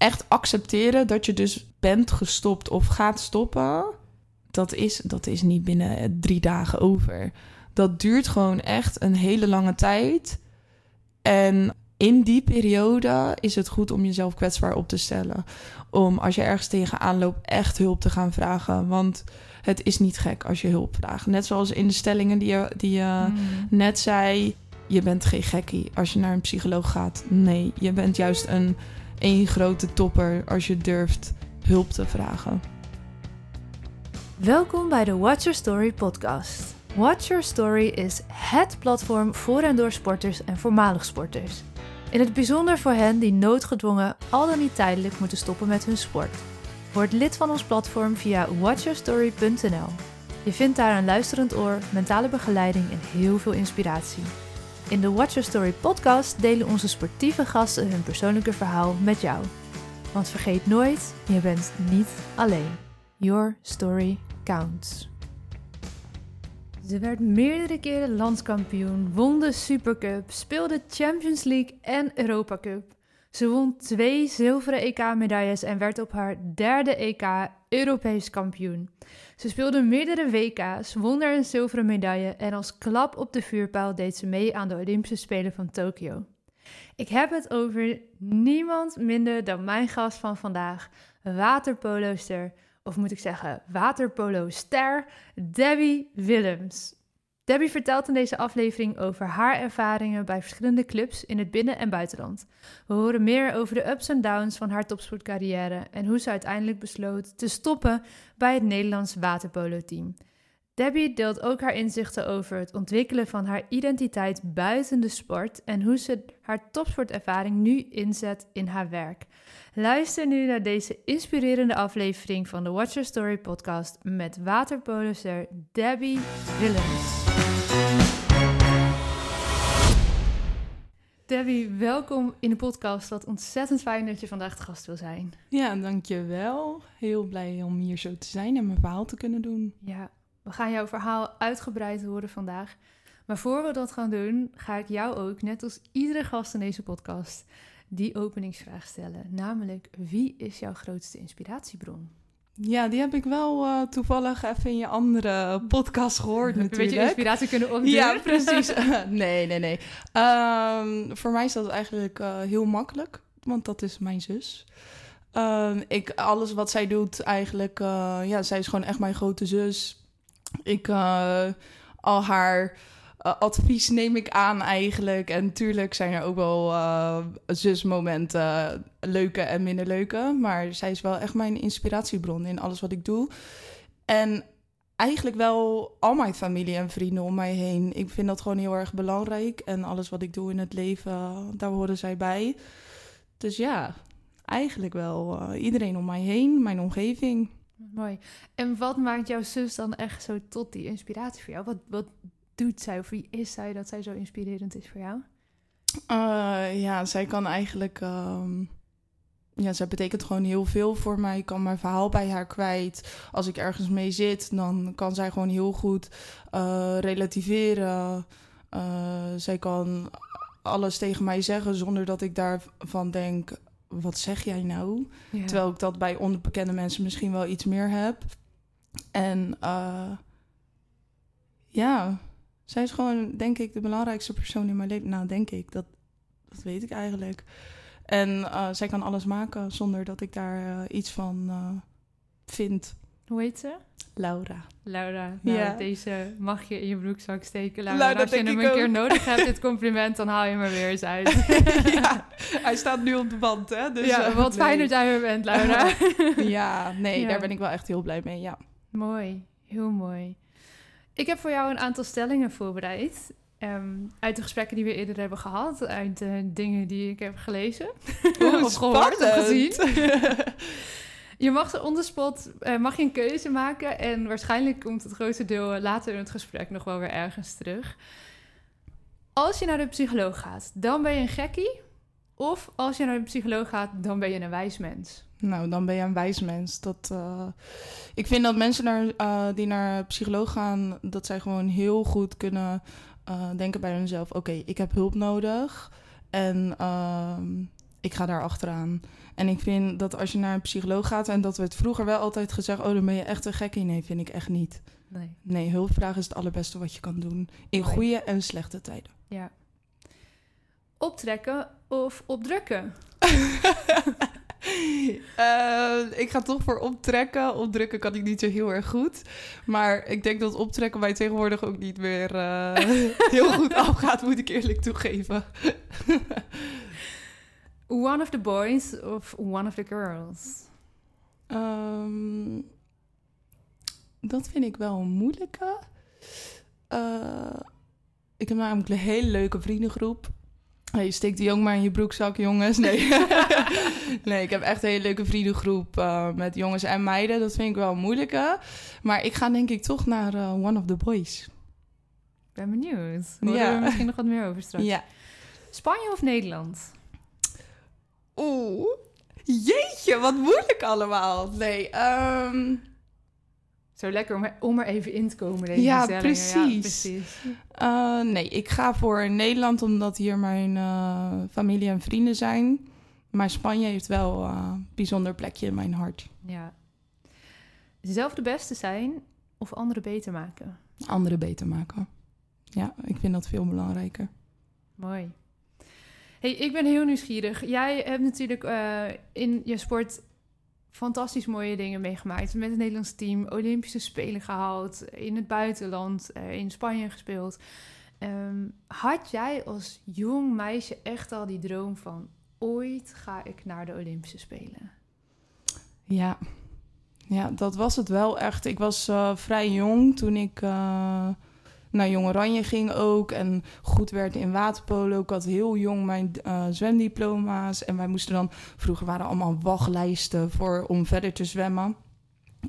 echt accepteren dat je dus bent gestopt of gaat stoppen, dat is, dat is niet binnen drie dagen over. Dat duurt gewoon echt een hele lange tijd. En in die periode is het goed om jezelf kwetsbaar op te stellen. Om als je ergens tegenaan loopt, echt hulp te gaan vragen. Want het is niet gek als je hulp vraagt. Net zoals in de stellingen die je, die je Mm. net zei. Je bent geen gekkie als je naar een psycholoog gaat. Nee, je bent juist een één grote topper als je durft hulp te vragen. Welkom bij de Watch Your Story podcast. Watch Your Story is HET platform voor en door sporters en voormalig sporters. In het bijzonder voor hen die noodgedwongen al dan niet tijdelijk moeten stoppen met hun sport. Word lid van ons platform via watchyourstory.nl. Je vindt daar een luisterend oor, mentale begeleiding en heel veel inspiratie. In de Watch Your Story podcast delen onze sportieve gasten hun persoonlijke verhaal met jou. Want vergeet nooit, je bent niet alleen. Your story counts. Ze werd meerdere keren landskampioen, won de Supercup, speelde Champions League en Europa Cup. Ze won twee zilveren EK-medailles en werd op haar derde EK Europees kampioen. Ze speelde meerdere WK's, won er een zilveren medaille en als klap op de vuurpijl deed ze mee aan de Olympische Spelen van Tokio. Ik heb het over niemand minder dan mijn gast van vandaag, waterpoloster, of moet ik zeggen waterpolo-ster, Debbie Willems. Debbie vertelt in deze aflevering over haar ervaringen bij verschillende clubs in het binnen- en buitenland. We horen meer over de ups en downs van haar topsportcarrière en hoe ze uiteindelijk besloot te stoppen bij het Nederlands waterpolo-team. Debbie deelt ook haar inzichten over het ontwikkelen van haar identiteit buiten de sport en hoe ze haar topsportervaring nu inzet in haar werk. Luister nu naar deze inspirerende aflevering van de Watch Your Story podcast met waterpoloster Debbie Willems. Debbie, welkom in de podcast. Wat ontzettend fijn dat je vandaag de gast wil zijn. Ja, dankjewel. Heel blij om hier zo te zijn en mijn verhaal te kunnen doen. Ja, we gaan jouw verhaal uitgebreid horen vandaag. Maar voor we dat gaan doen, ga ik jou ook, net als iedere gast in deze podcast, die openingsvraag stellen. Namelijk, wie is jouw grootste inspiratiebron? Ja, die heb ik wel eh, toevallig even in je andere podcast gehoord Een natuurlijk. beetje inspiratie kunnen opdoen. Ja, precies. nee, nee, nee. Ehm, voor mij is dat eigenlijk eh, heel makkelijk, want dat is mijn zus. Ehm, ik, alles wat zij doet, eigenlijk, eh, ja, zij is gewoon echt mijn grote zus. Ik, al haar eh, advies neem ik aan eigenlijk. En natuurlijk zijn er ook wel eh, zusmomenten, leuke en minder leuke. Maar zij is wel echt mijn inspiratiebron in alles wat ik doe. En eigenlijk wel al mijn familie en vrienden om mij heen. Ik vind dat gewoon heel erg belangrijk. En alles wat ik doe in het leven, daar horen zij bij. Dus ja, eigenlijk wel eh, iedereen om mij heen, mijn omgeving. Mooi. En wat maakt jouw zus dan echt zo tot die inspiratie voor jou? Wat, wat doet zij of wie is zij dat zij zo inspirerend is voor jou? Eh, ja, zij kan eigenlijk. ehm, ja, zij betekent gewoon heel veel voor mij. Ik kan mijn verhaal bij haar kwijt. Als ik ergens mee zit, dan kan zij gewoon heel goed eh, relativeren. Eh, zij kan alles tegen mij zeggen zonder dat ik daarvan denk: wat zeg jij nou? Ja. Terwijl ik dat bij onbekende mensen misschien wel iets meer heb. En ja, zij is gewoon, denk ik, de belangrijkste persoon in mijn leven. Nou, denk ik, dat, dat weet ik eigenlijk. En eh, zij kan alles maken zonder dat ik daar eh, iets van eh, vind. Hoe heet ze? Laura. Laura. Nou, Ja. deze mag je in je broekzak steken. Laura. Nou, dat als je hem ik een keer nodig hebt, dit compliment, dan haal je hem er weer eens uit. ja, hij staat nu op de band, hè? Dus, ja, wat fijn dat jij er bent, Laura. ja, nee, Ja. daar ben ik wel echt heel blij mee, ja. mooi, heel mooi. Ik heb voor jou een aantal stellingen voorbereid. Ehm, uit de gesprekken die we eerder hebben gehad. Uit de dingen die ik heb gelezen. Oeh, of gehoord of gezien. Je mag ze on the spot, eh, mag je een keuze maken. En waarschijnlijk komt het grootste deel eh, later in het gesprek nog wel weer ergens terug. Als je naar de psycholoog gaat, dan ben je een gekkie. Of als je naar de psycholoog gaat, dan ben je een wijs mens. Nou, dan ben je een wijs mens. Dat, eh, ik vind dat mensen naar, eh, die naar psycholoog gaan, dat zij gewoon heel goed kunnen eh, denken bij hunzelf: oké, ik heb hulp nodig. En ehm, ik ga daar achteraan. En ik vind dat als je naar een psycholoog gaat... en dat werd vroeger wel altijd gezegd... oh, dan ben je echt een gek in. Nee, vind ik echt niet. Nee. Nee, hulpvragen is het allerbeste wat je kan doen. In goede en slechte tijden. Ja. Optrekken of opdrukken? Eh, ik ga toch voor optrekken. Opdrukken kan ik niet zo heel erg goed. Maar ik denk dat optrekken mij tegenwoordig ook niet meer eh, heel goed afgaat, moet ik eerlijk toegeven. One of the boys of one of the girls? Ehm, dat vind ik wel een moeilijke. Eh, ik heb namelijk een hele leuke vriendengroep. Hey, steek die jong maar in je broekzak, jongens. Nee, nee ik heb echt een hele leuke vriendengroep eh, met jongens en meiden. Dat vind ik wel moeilijke. Maar ik ga denk ik toch naar eh, One of the Boys. Ik ben benieuwd. Horen Ja. we misschien nog wat meer over straks. Ja. Spanje of Nederland? Oeh. Jeetje, wat moeilijk allemaal. Nee, ehm, Zo lekker om er, om er even in te komen. Deze Ja, precies. precies. eh, nee, ik ga voor Nederland omdat hier mijn eh, familie en vrienden zijn. Maar Spanje heeft wel eh, een bijzonder plekje in mijn hart. Ja. Zelf de beste zijn of anderen beter maken? Anderen beter maken. Ja, ik vind dat veel belangrijker. Mooi. Hey, ik ben heel nieuwsgierig. Jij hebt natuurlijk eh, in je sport fantastisch mooie dingen meegemaakt. Met het Nederlands team, Olympische Spelen gehaald, in het buitenland, eh, in Spanje gespeeld. Ehm, had jij als jong meisje echt al die droom van ooit ga ik naar de Olympische Spelen? Ja. ja, dat was het wel echt. Ik was eh, vrij jong toen ik eh, naar Jong Oranje ging ook. En goed werd in waterpolo. Ik had heel jong mijn eh, zwemdiploma's. En wij moesten dan... Vroeger waren allemaal wachtlijsten voor, om verder te zwemmen.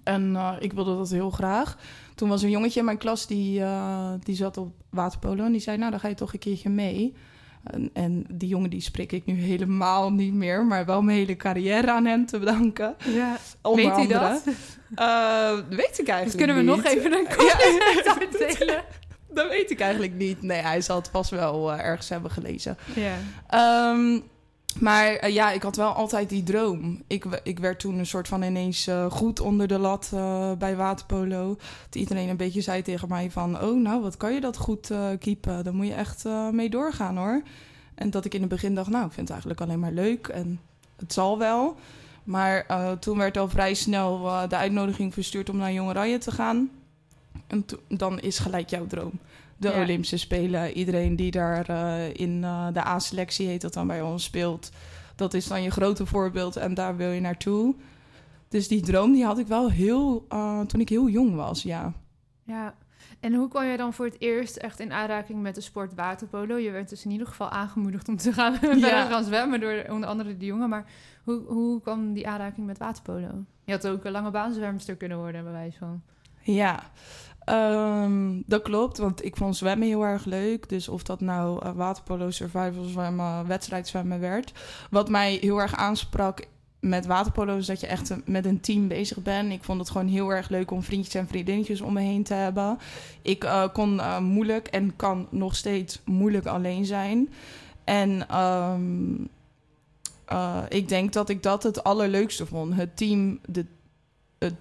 En eh, ik wilde dat heel graag. Toen was een jongetje in mijn klas die, eh, die zat op waterpolo. En die zei, nou dan ga je toch een keertje mee. En, en die jongen die spreek ik nu helemaal niet meer. Maar wel mijn hele carrière aan hem te bedanken. Ja, Onder weet andere. dat? Eh, weet ik eigenlijk Dus kunnen we niet. nog even een Ja, compliment uitdelen? Dat weet ik eigenlijk niet. Nee, hij zal het vast wel eh, ergens hebben gelezen. Ja. Ehm, maar eh, ja, ik had wel altijd die droom. Ik, ik werd toen een soort van ineens eh, goed onder de lat bij waterpolo. Dat iedereen een beetje zei tegen mij van... oh, nou, wat kan je dat goed keepen? Daar moet je echt mee doorgaan, hoor. En dat ik in het begin dacht, nou, ik vind het eigenlijk alleen maar leuk. En het zal wel. Maar toen werd al vrij snel de uitnodiging verstuurd om naar Jong Oranje te gaan. En dan is gelijk jouw droom. De Ja. Olympische Spelen. Iedereen die daar eh, in eh, de A-selectie heet dat dan bij ons speelt. Dat is dan je grote voorbeeld en daar wil je naartoe. Dus die droom die had ik wel heel, eh, toen ik heel jong was, ja. Ja, en hoe kwam jij dan voor het eerst echt in aanraking met de sport waterpolo? Je werd dus in ieder geval aangemoedigd om te gaan, verder gaan zwemmen door onder andere de jongen. Maar hoe, hoe kwam die aanraking met waterpolo? Je had ook een lange baanzwemster kunnen worden, bij wijze van. Ja, ehm, dat klopt, want ik vond zwemmen heel erg leuk. Dus of dat nou eh, waterpolo, survival zwemmen, wedstrijdzwemmen werd. Wat mij heel erg aansprak met waterpolo is dat je echt een- met een team bezig bent. Ik vond het gewoon heel erg leuk om vriendjes en vriendinnetjes om me heen te hebben. Ik eh, kon eh, moeilijk en kan nog steeds moeilijk alleen zijn. En ehm, eh, ik denk dat ik dat het allerleukste vond. Het team, de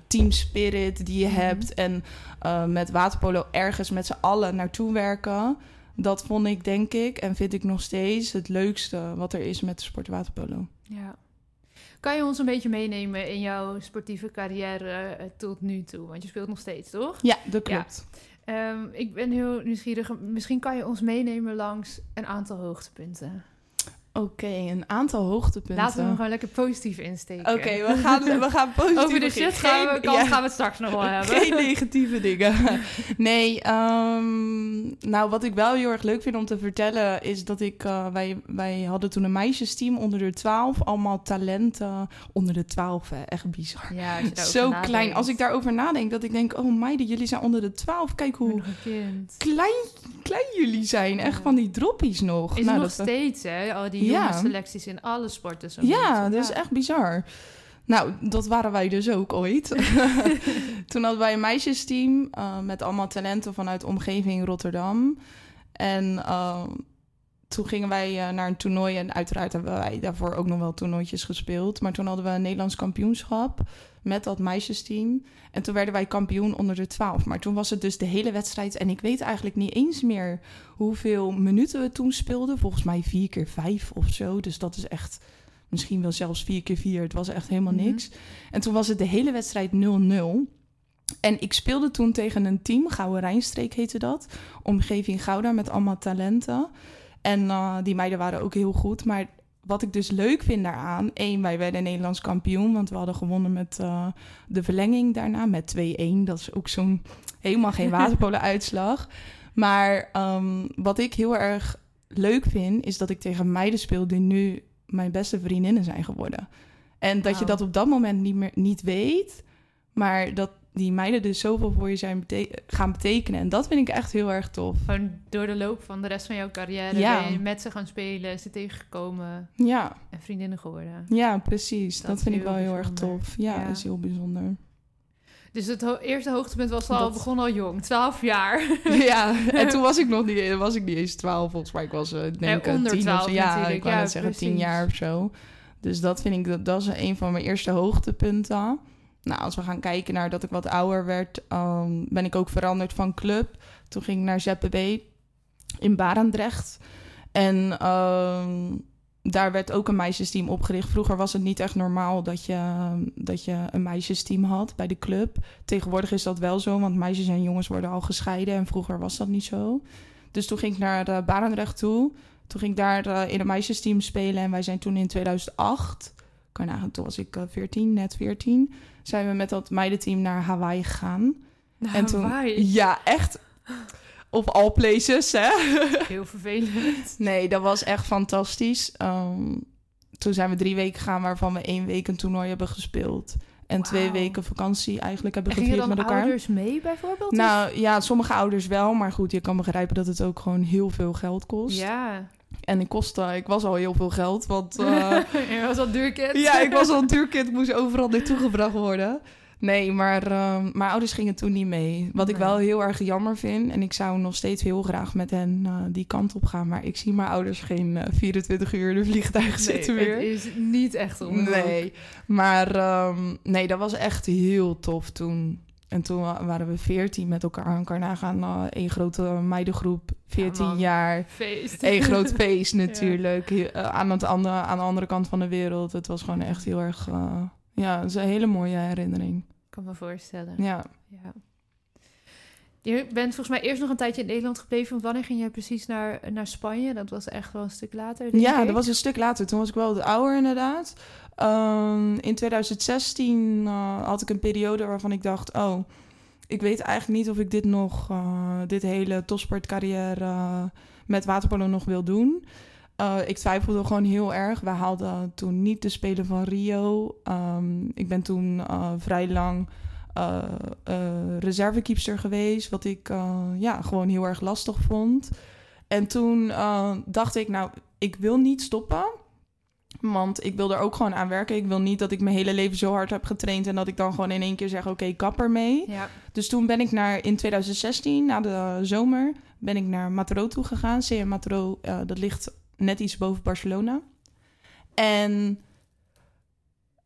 team spirit die je Mhm. hebt. En eh, met waterpolo ergens met z'n allen naartoe werken. Dat vond ik, denk ik, en vind ik nog steeds het leukste wat er is met de sport waterpolo. Ja. Kan je ons een beetje meenemen in jouw sportieve carrière eh, tot nu toe? Want je speelt nog steeds, toch? Ja, dat klopt. Ehm, ik ben heel nieuwsgierig. Misschien kan je ons meenemen langs een aantal hoogtepunten. Oké, een aantal hoogtepunten. Laten we hem gewoon lekker positief insteken. Oké, we gaan, we gaan positief Over de shit gaan we, ja. gaan we het straks nog wel hebben. Geen negatieve dingen. Nee, ehm, nou wat ik wel heel erg leuk vind om te vertellen is dat ik, eh, wij, wij hadden toen een meisjesteam onder de 12, allemaal talenten onder de 12, hè. echt bizar. Ja, als Zo nadenkt. klein. Als ik daarover nadenk, dat ik denk, oh meiden, jullie zijn onder de 12. Kijk hoe klein, klein jullie zijn. Echt Ja. van die droppies nog. Is Nou, nog dat- steeds, hè? Al die Ja. jonge selecties in alle sporten. Zo Ja, dat is echt bizar. Nou, dat waren wij dus ook ooit. Toen hadden wij een meisjesteam eh, met allemaal talenten vanuit de omgeving Rotterdam. En eh, toen gingen wij eh, naar een toernooi en uiteraard hebben wij daarvoor ook nog wel toernooitjes gespeeld. Maar toen hadden we een Nederlands kampioenschap met dat meisjesteam. En toen werden wij kampioen onder de 12. Maar toen was het dus de hele wedstrijd. En ik weet eigenlijk niet eens meer hoeveel minuten we toen speelden. Volgens mij vier keer vijf of zo. Dus dat is echt misschien wel zelfs vier keer vier. Het was echt helemaal Mhm. niks. En toen was het de hele wedstrijd 0-0. En ik speelde toen tegen een team, Gouden Rijnstreek heette dat. Omgeving Gouda met allemaal talenten. En eh, die meiden waren ook heel goed. Maar wat ik dus leuk vind daaraan... één, wij werden Nederlands kampioen... want we hadden gewonnen met eh, de verlenging daarna met 2-1. Dat is ook zo'n helemaal geen waterpolen-uitslag. Maar ehm, wat ik heel erg leuk vind... is dat ik tegen meiden speel die nu mijn beste vriendinnen zijn geworden. En dat je dat op dat moment niet meer niet weet... maar dat die meiden dus zoveel voor je zijn bete- gaan betekenen. En dat vind ik echt heel erg tof. Gewoon door de loop van de rest van jouw carrière Ja. ben je met ze gaan spelen, ze tegengekomen Ja, en vriendinnen geworden. ja precies. Dat, vind ik wel heel erg tof. Ja, is heel bijzonder. Dus het ho- eerste hoogtepunt was al, Dat- begon al jong, 12 jaar. ja, en toen was ik nog niet, was ik niet eens 12, volgens mij. Ik was eh, denk ik onder tien of 12 zo. Ja, natuurlijk. ik wou Ja, net zeggen tien precies. jaar of zo. Dus dat vind ik, dat, dat is een van mijn eerste hoogtepunten. Nou, als we gaan kijken naar dat ik wat ouder werd, ehm, ben ik ook veranderd van club. Toen ging ik naar ZPB in Barendrecht. En ehm, daar werd ook een meisjesteam opgericht. Vroeger was het niet echt normaal dat je, dat je een meisjesteam had bij de club. Tegenwoordig is dat wel zo, want meisjes en jongens worden al gescheiden. En vroeger was dat niet zo. Dus toen ging ik naar uh, Barendrecht toe. Toen ging ik daar eh, in een meisjesteam spelen. En wij zijn toen in 2008, kan toen was ik eh, 14, net 14... zijn we met dat meidenteam naar Hawaii gegaan. En toen, Hawaii. ja, echt op all places, hè? Heel vervelend. Nee, dat was echt fantastisch. Ehm, toen zijn we drie weken gegaan, waarvan we één week een toernooi hebben gespeeld. En twee weken vakantie eigenlijk hebben gevierd met elkaar. ouders mee bijvoorbeeld? Nou ja, sommige ouders wel, maar goed, je kan begrijpen dat het ook gewoon heel veel geld kost. Ja. En ik kostte, ik was al heel veel geld, want eh, Je was al duurkind. ja, ik was al een duurkind, moest overal naartoe gebracht worden. Nee, maar ehm, mijn ouders gingen toen niet mee. Wat ik wel heel erg jammer vind. En ik zou nog steeds heel graag met hen eh, die kant op gaan. Maar ik zie mijn ouders geen eh, 24 uur in de vliegtuig zitten nee, weer. het is niet echt om. Nee, maar ehm, nee, dat was echt heel tof toen. En toen wa- waren we 14 met elkaar aan nagaan. eh één grote meidengroep, 14 man. jaar. Feest. Eén groot feest natuurlijk. Eh, aan, het andere, aan de andere kant van de wereld. Het was gewoon echt heel erg... eh, ja, het is een hele mooie herinnering. Ik kan me voorstellen. Ja. Ja. Je bent volgens mij eerst nog een tijdje in Nederland gebleven. Want wanneer ging je precies naar, naar Spanje? Dat was echt wel een stuk later. denk Ja, ik. dat was een stuk later. Toen was ik wel wat ouder inderdaad. Ehm, in 2016 eh, had ik een periode waarvan ik dacht... oh, ik weet eigenlijk niet of ik dit nog... eh, dit hele topsportcarrière eh, met waterpolo nog wil doen. Ik twijfelde gewoon heel erg. We haalden toen niet de Spelen van Rio. Ehm, ik ben toen vrij lang eh, reservekeepster geweest... wat ik eh, ja, gewoon heel erg lastig vond... En toen dacht ik, nou, ik wil niet stoppen. Want ik wil er ook gewoon aan werken. Ik wil niet dat ik mijn hele leven zo hard heb getraind... en dat ik dan gewoon in één keer zeg, oké, kap ermee. Ja. Dus toen ben ik naar, in 2016, na de zomer... ben ik naar Matro toe gegaan. CM Matro, dat ligt net iets boven Barcelona. En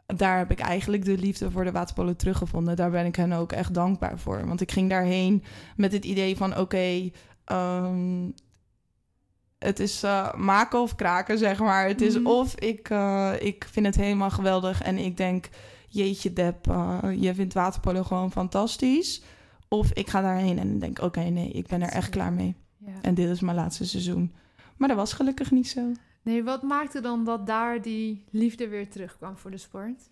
daar heb ik eigenlijk de liefde voor de waterpolo teruggevonden. Daar ben ik hen ook echt dankbaar voor. Want ik ging daarheen met het idee van... oké, ehm, het is eh, maken of kraken, zeg maar. Het is Mhm. of ik, eh, ik vind het helemaal geweldig... en ik denk, jeetje Deb, eh, je vindt waterpolo gewoon fantastisch... Of ik ga daarheen en denk, oké, nee, ik ben er echt klaar mee. ja. En dit is mijn laatste seizoen. Maar dat was gelukkig niet zo. Nee, wat maakte dan dat daar die liefde weer terugkwam voor de sport?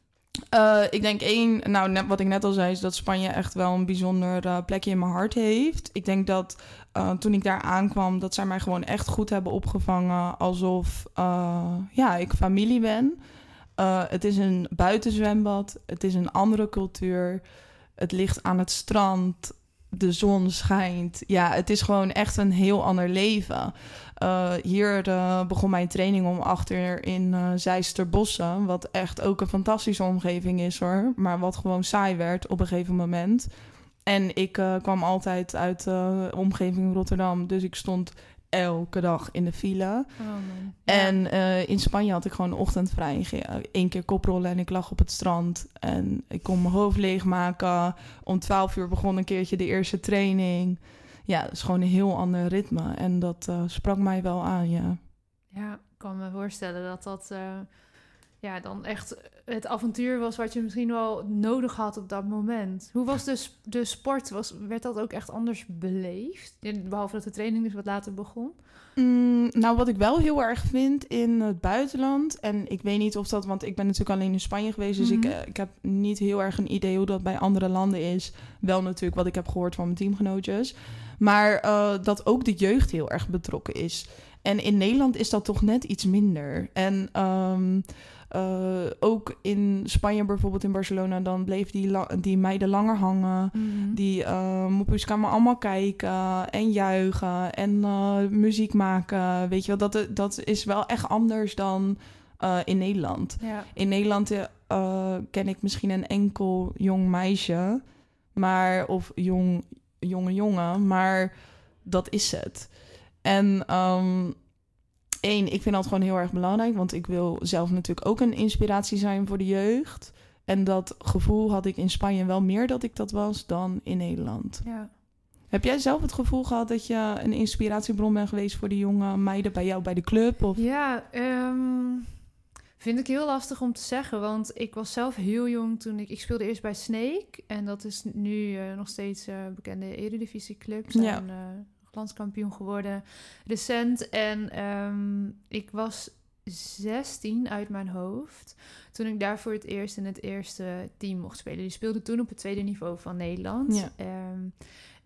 Eh, ik denk één, nou wat ik net al zei, is dat Spanje echt wel een bijzonder eh, plekje in mijn hart heeft. Ik denk dat eh, toen ik daar aankwam, dat zij mij gewoon echt goed hebben opgevangen. Alsof ja, ik familie ben. Het is een buitenzwembad, het is een andere cultuur. Het ligt aan het strand, de zon schijnt. Ja, het is gewoon echt een heel ander leven. Eh, hier eh, begon mijn training om achter in eh Zeisterbossen. Wat echt ook een fantastische omgeving is hoor. Maar wat gewoon saai werd op een gegeven moment. En ik kwam altijd uit de omgeving Rotterdam. Dus ik stond elke dag in de file. Oh, man. En in Spanje had ik gewoon ochtendvrij. Eén keer koprollen en ik lag op het strand. En ik kon mijn hoofd leegmaken. Om 12 uur begon een keertje de eerste training. Ja, dat is gewoon een heel ander ritme. En dat eh, sprak mij wel aan, ja. Ja, ik kan me voorstellen dat dat eh, ja, dan echt het avontuur was wat je misschien wel nodig had op dat moment. Hoe was de, de sport? Was, werd dat ook echt anders beleefd? Behalve dat de training dus wat later begon. Mm, nou, wat ik wel heel erg vind in het buitenland, en ik weet niet of dat, want ik ben natuurlijk alleen in Spanje geweest, dus ik, Mhm. eh, ik heb niet heel erg een idee hoe dat bij andere landen is. Wel natuurlijk wat ik heb gehoord van mijn teamgenootjes, maar eh, dat ook de jeugd heel erg betrokken is. En in Nederland is dat toch net iets minder. En ehm, eh, ook in Spanje, bijvoorbeeld in Barcelona, dan bleef die, la- die meiden langer hangen. Die uh, kwamen allemaal kijken en juichen en muziek maken. Weet je wel, dat, dat is wel echt anders dan in Nederland. Ja. In Nederland ken ik misschien een enkel jong meisje, maar, of jong, jonge jongen, maar dat is het. En ehm, één, ik vind dat gewoon heel erg belangrijk, want ik wil zelf natuurlijk ook een inspiratie zijn voor de jeugd. En dat gevoel had ik in Spanje wel meer dat ik dat was dan in Nederland. ja. Heb jij zelf het gevoel gehad dat je een inspiratiebron bent geweest voor de jonge meiden bij jou bij de club? Of... Ja, ehm, vind ik heel lastig om te zeggen. Want ik was zelf heel jong toen ik... Ik speelde eerst bij Snake. En dat is nu eh, nog steeds eh bekende eredivisieclub. Zijn Ja. eh, landskampioen geworden recent. En ehm, ik was 16 uit mijn hoofd. Toen ik daar voor het eerst in het eerste team mocht spelen. Die speelde toen op het tweede niveau van Nederland. Ja. Ehm,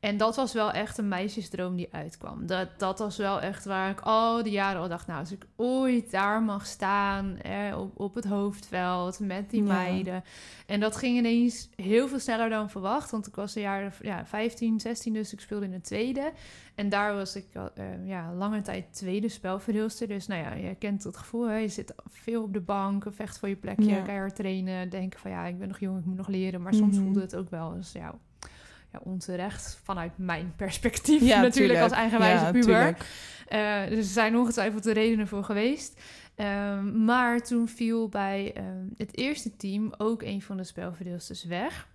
en dat was wel echt een meisjesdroom die uitkwam. Dat, dat was wel echt waar ik al die jaren al dacht... nou, als ik ooit daar mag staan eh, op, op het hoofdveld met die Ja. meiden... en dat ging ineens heel veel sneller dan verwacht... want ik was een jaar ja, 15, 16, dus ik speelde in de tweede... En daar was ik eh, ja, lange tijd tweede spelverdeelster. Dus nou ja, je kent het gevoel. Hè? Je zit veel op de bank, vecht voor je plekje, Ja. keihard trainen. Denken van ja, ik ben nog jong, ik moet nog leren. Maar soms Mhm. voelde het ook wel eens ja, ja, onterecht vanuit mijn perspectief. Ja, natuurlijk tuurlijk. als eigenwijze Ja, puber. Eh, dus er zijn ongetwijfeld de redenen voor geweest. Ehm, maar toen viel bij ehm, het eerste team ook een van de spelverdeelsters weg.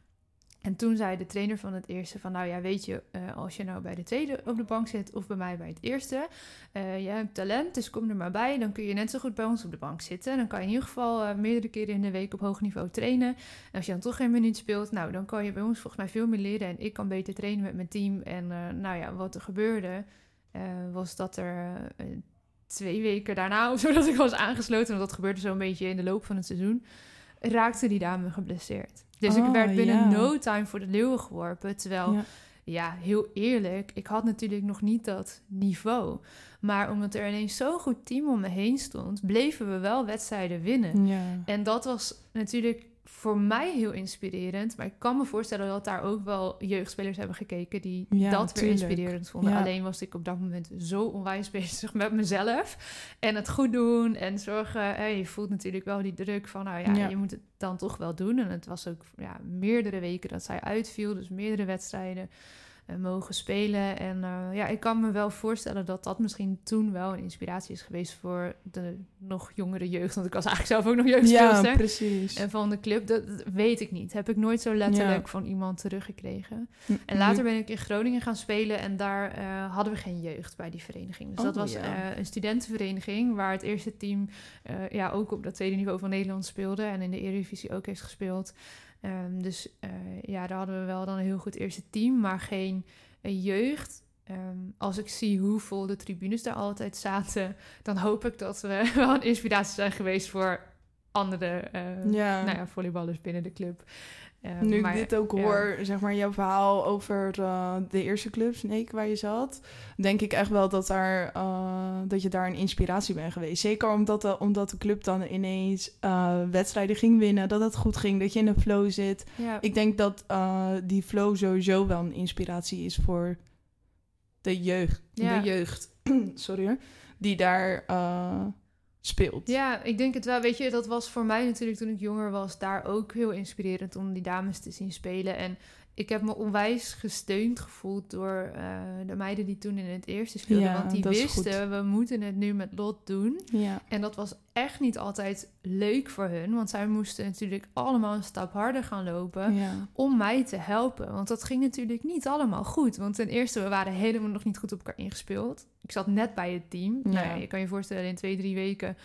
En toen zei de trainer van het eerste van... nou ja, weet je, eh, als je nou bij de tweede op de bank zit... of bij mij bij het eerste... eh jij hebt talent, dus kom er maar bij. Dan kun je net zo goed bij ons op de bank zitten. Dan kan je in ieder geval eh, meerdere keren in de week op hoog niveau trainen. En als je dan toch geen minuut speelt... nou, dan kan je bij ons volgens mij veel meer leren... en ik kan beter trainen met mijn team. En nou ja, wat er gebeurde... was dat er twee weken daarna of dat ik was aangesloten... want dat gebeurde zo'n beetje in de loop van het seizoen... raakte die dame geblesseerd. Dus ik Oh, werd binnen ja. no time voor de leeuwen geworpen. Terwijl, ja. Ja. heel eerlijk, ik had natuurlijk nog niet dat niveau. Maar omdat er ineens zo'n goed team om me heen stond, bleven we wel wedstrijden winnen. Ja. En dat was natuurlijk voor mij heel inspirerend. Maar ik kan me voorstellen dat daar ook wel jeugdspelers hebben gekeken die Ja, dat weer inspirerend vonden. Ja. Alleen was ik op dat moment zo onwijs bezig met mezelf. En het goed doen en zorgen. je voelt natuurlijk wel die druk van, nou ja, Ja. je moet het dan toch wel doen. En het was ook ja, meerdere weken dat zij uitviel. Dus meerdere wedstrijden mogen spelen. En eh, ja, ik kan me wel voorstellen dat dat misschien toen wel een inspiratie is geweest voor de nog jongere jeugd. Want ik was eigenlijk zelf ook nog ja, jeugdspeelster. precies. En van de club, dat, dat weet ik niet. Heb ik nooit zo letterlijk Ja. van iemand teruggekregen. Hm, En later ben ik in Groningen gaan spelen en daar eh, hadden we geen jeugd bij die vereniging. Dus Oh, dat was ja. eh, een studentenvereniging waar het eerste team eh, ja, ook op dat tweede niveau van Nederland speelde en in de Eredivisie ook heeft gespeeld. Ehm, dus eh, ja, daar hadden we wel dan een heel goed eerste team, maar geen eh, jeugd. Ehm, als ik zie hoe vol de tribunes daar altijd zaten, dan hoop ik dat we wel een inspiratie zijn geweest voor andere eh, Ja. nou ja, volleyballers binnen de club. Eh, Nu maar, ik dit ook hoor, zeg maar jouw verhaal over eh, de eerste club, Snake, waar je zat, denk ik echt wel dat, daar, eh, dat je daar een inspiratie bent geweest. Zeker omdat de, omdat de club dan ineens eh, wedstrijden ging winnen, dat het goed ging, dat je in een flow zit. Ja, Ik denk dat eh, die flow sowieso wel een inspiratie is voor de jeugd. Ja. De jeugd, sorry hoor, die daar, eh, speelt. Ja, ik denk het wel. Weet je, dat was voor mij natuurlijk toen ik jonger was, daar ook heel inspirerend om die dames te zien spelen. En ik heb me onwijs gesteund gevoeld door uh, de meiden die toen in het eerste speelden. Ja, want die wisten, we moeten het nu met Lot doen. Ja. En dat was echt niet altijd leuk voor hun. Want zij moesten natuurlijk allemaal een stap harder gaan lopen ja. om mij te helpen. Want dat ging natuurlijk niet allemaal goed. Want ten eerste, we waren helemaal nog niet goed op elkaar ingespeeld. Ik zat net bij het team. Nou je kan je voorstellen, in twee, drie weken...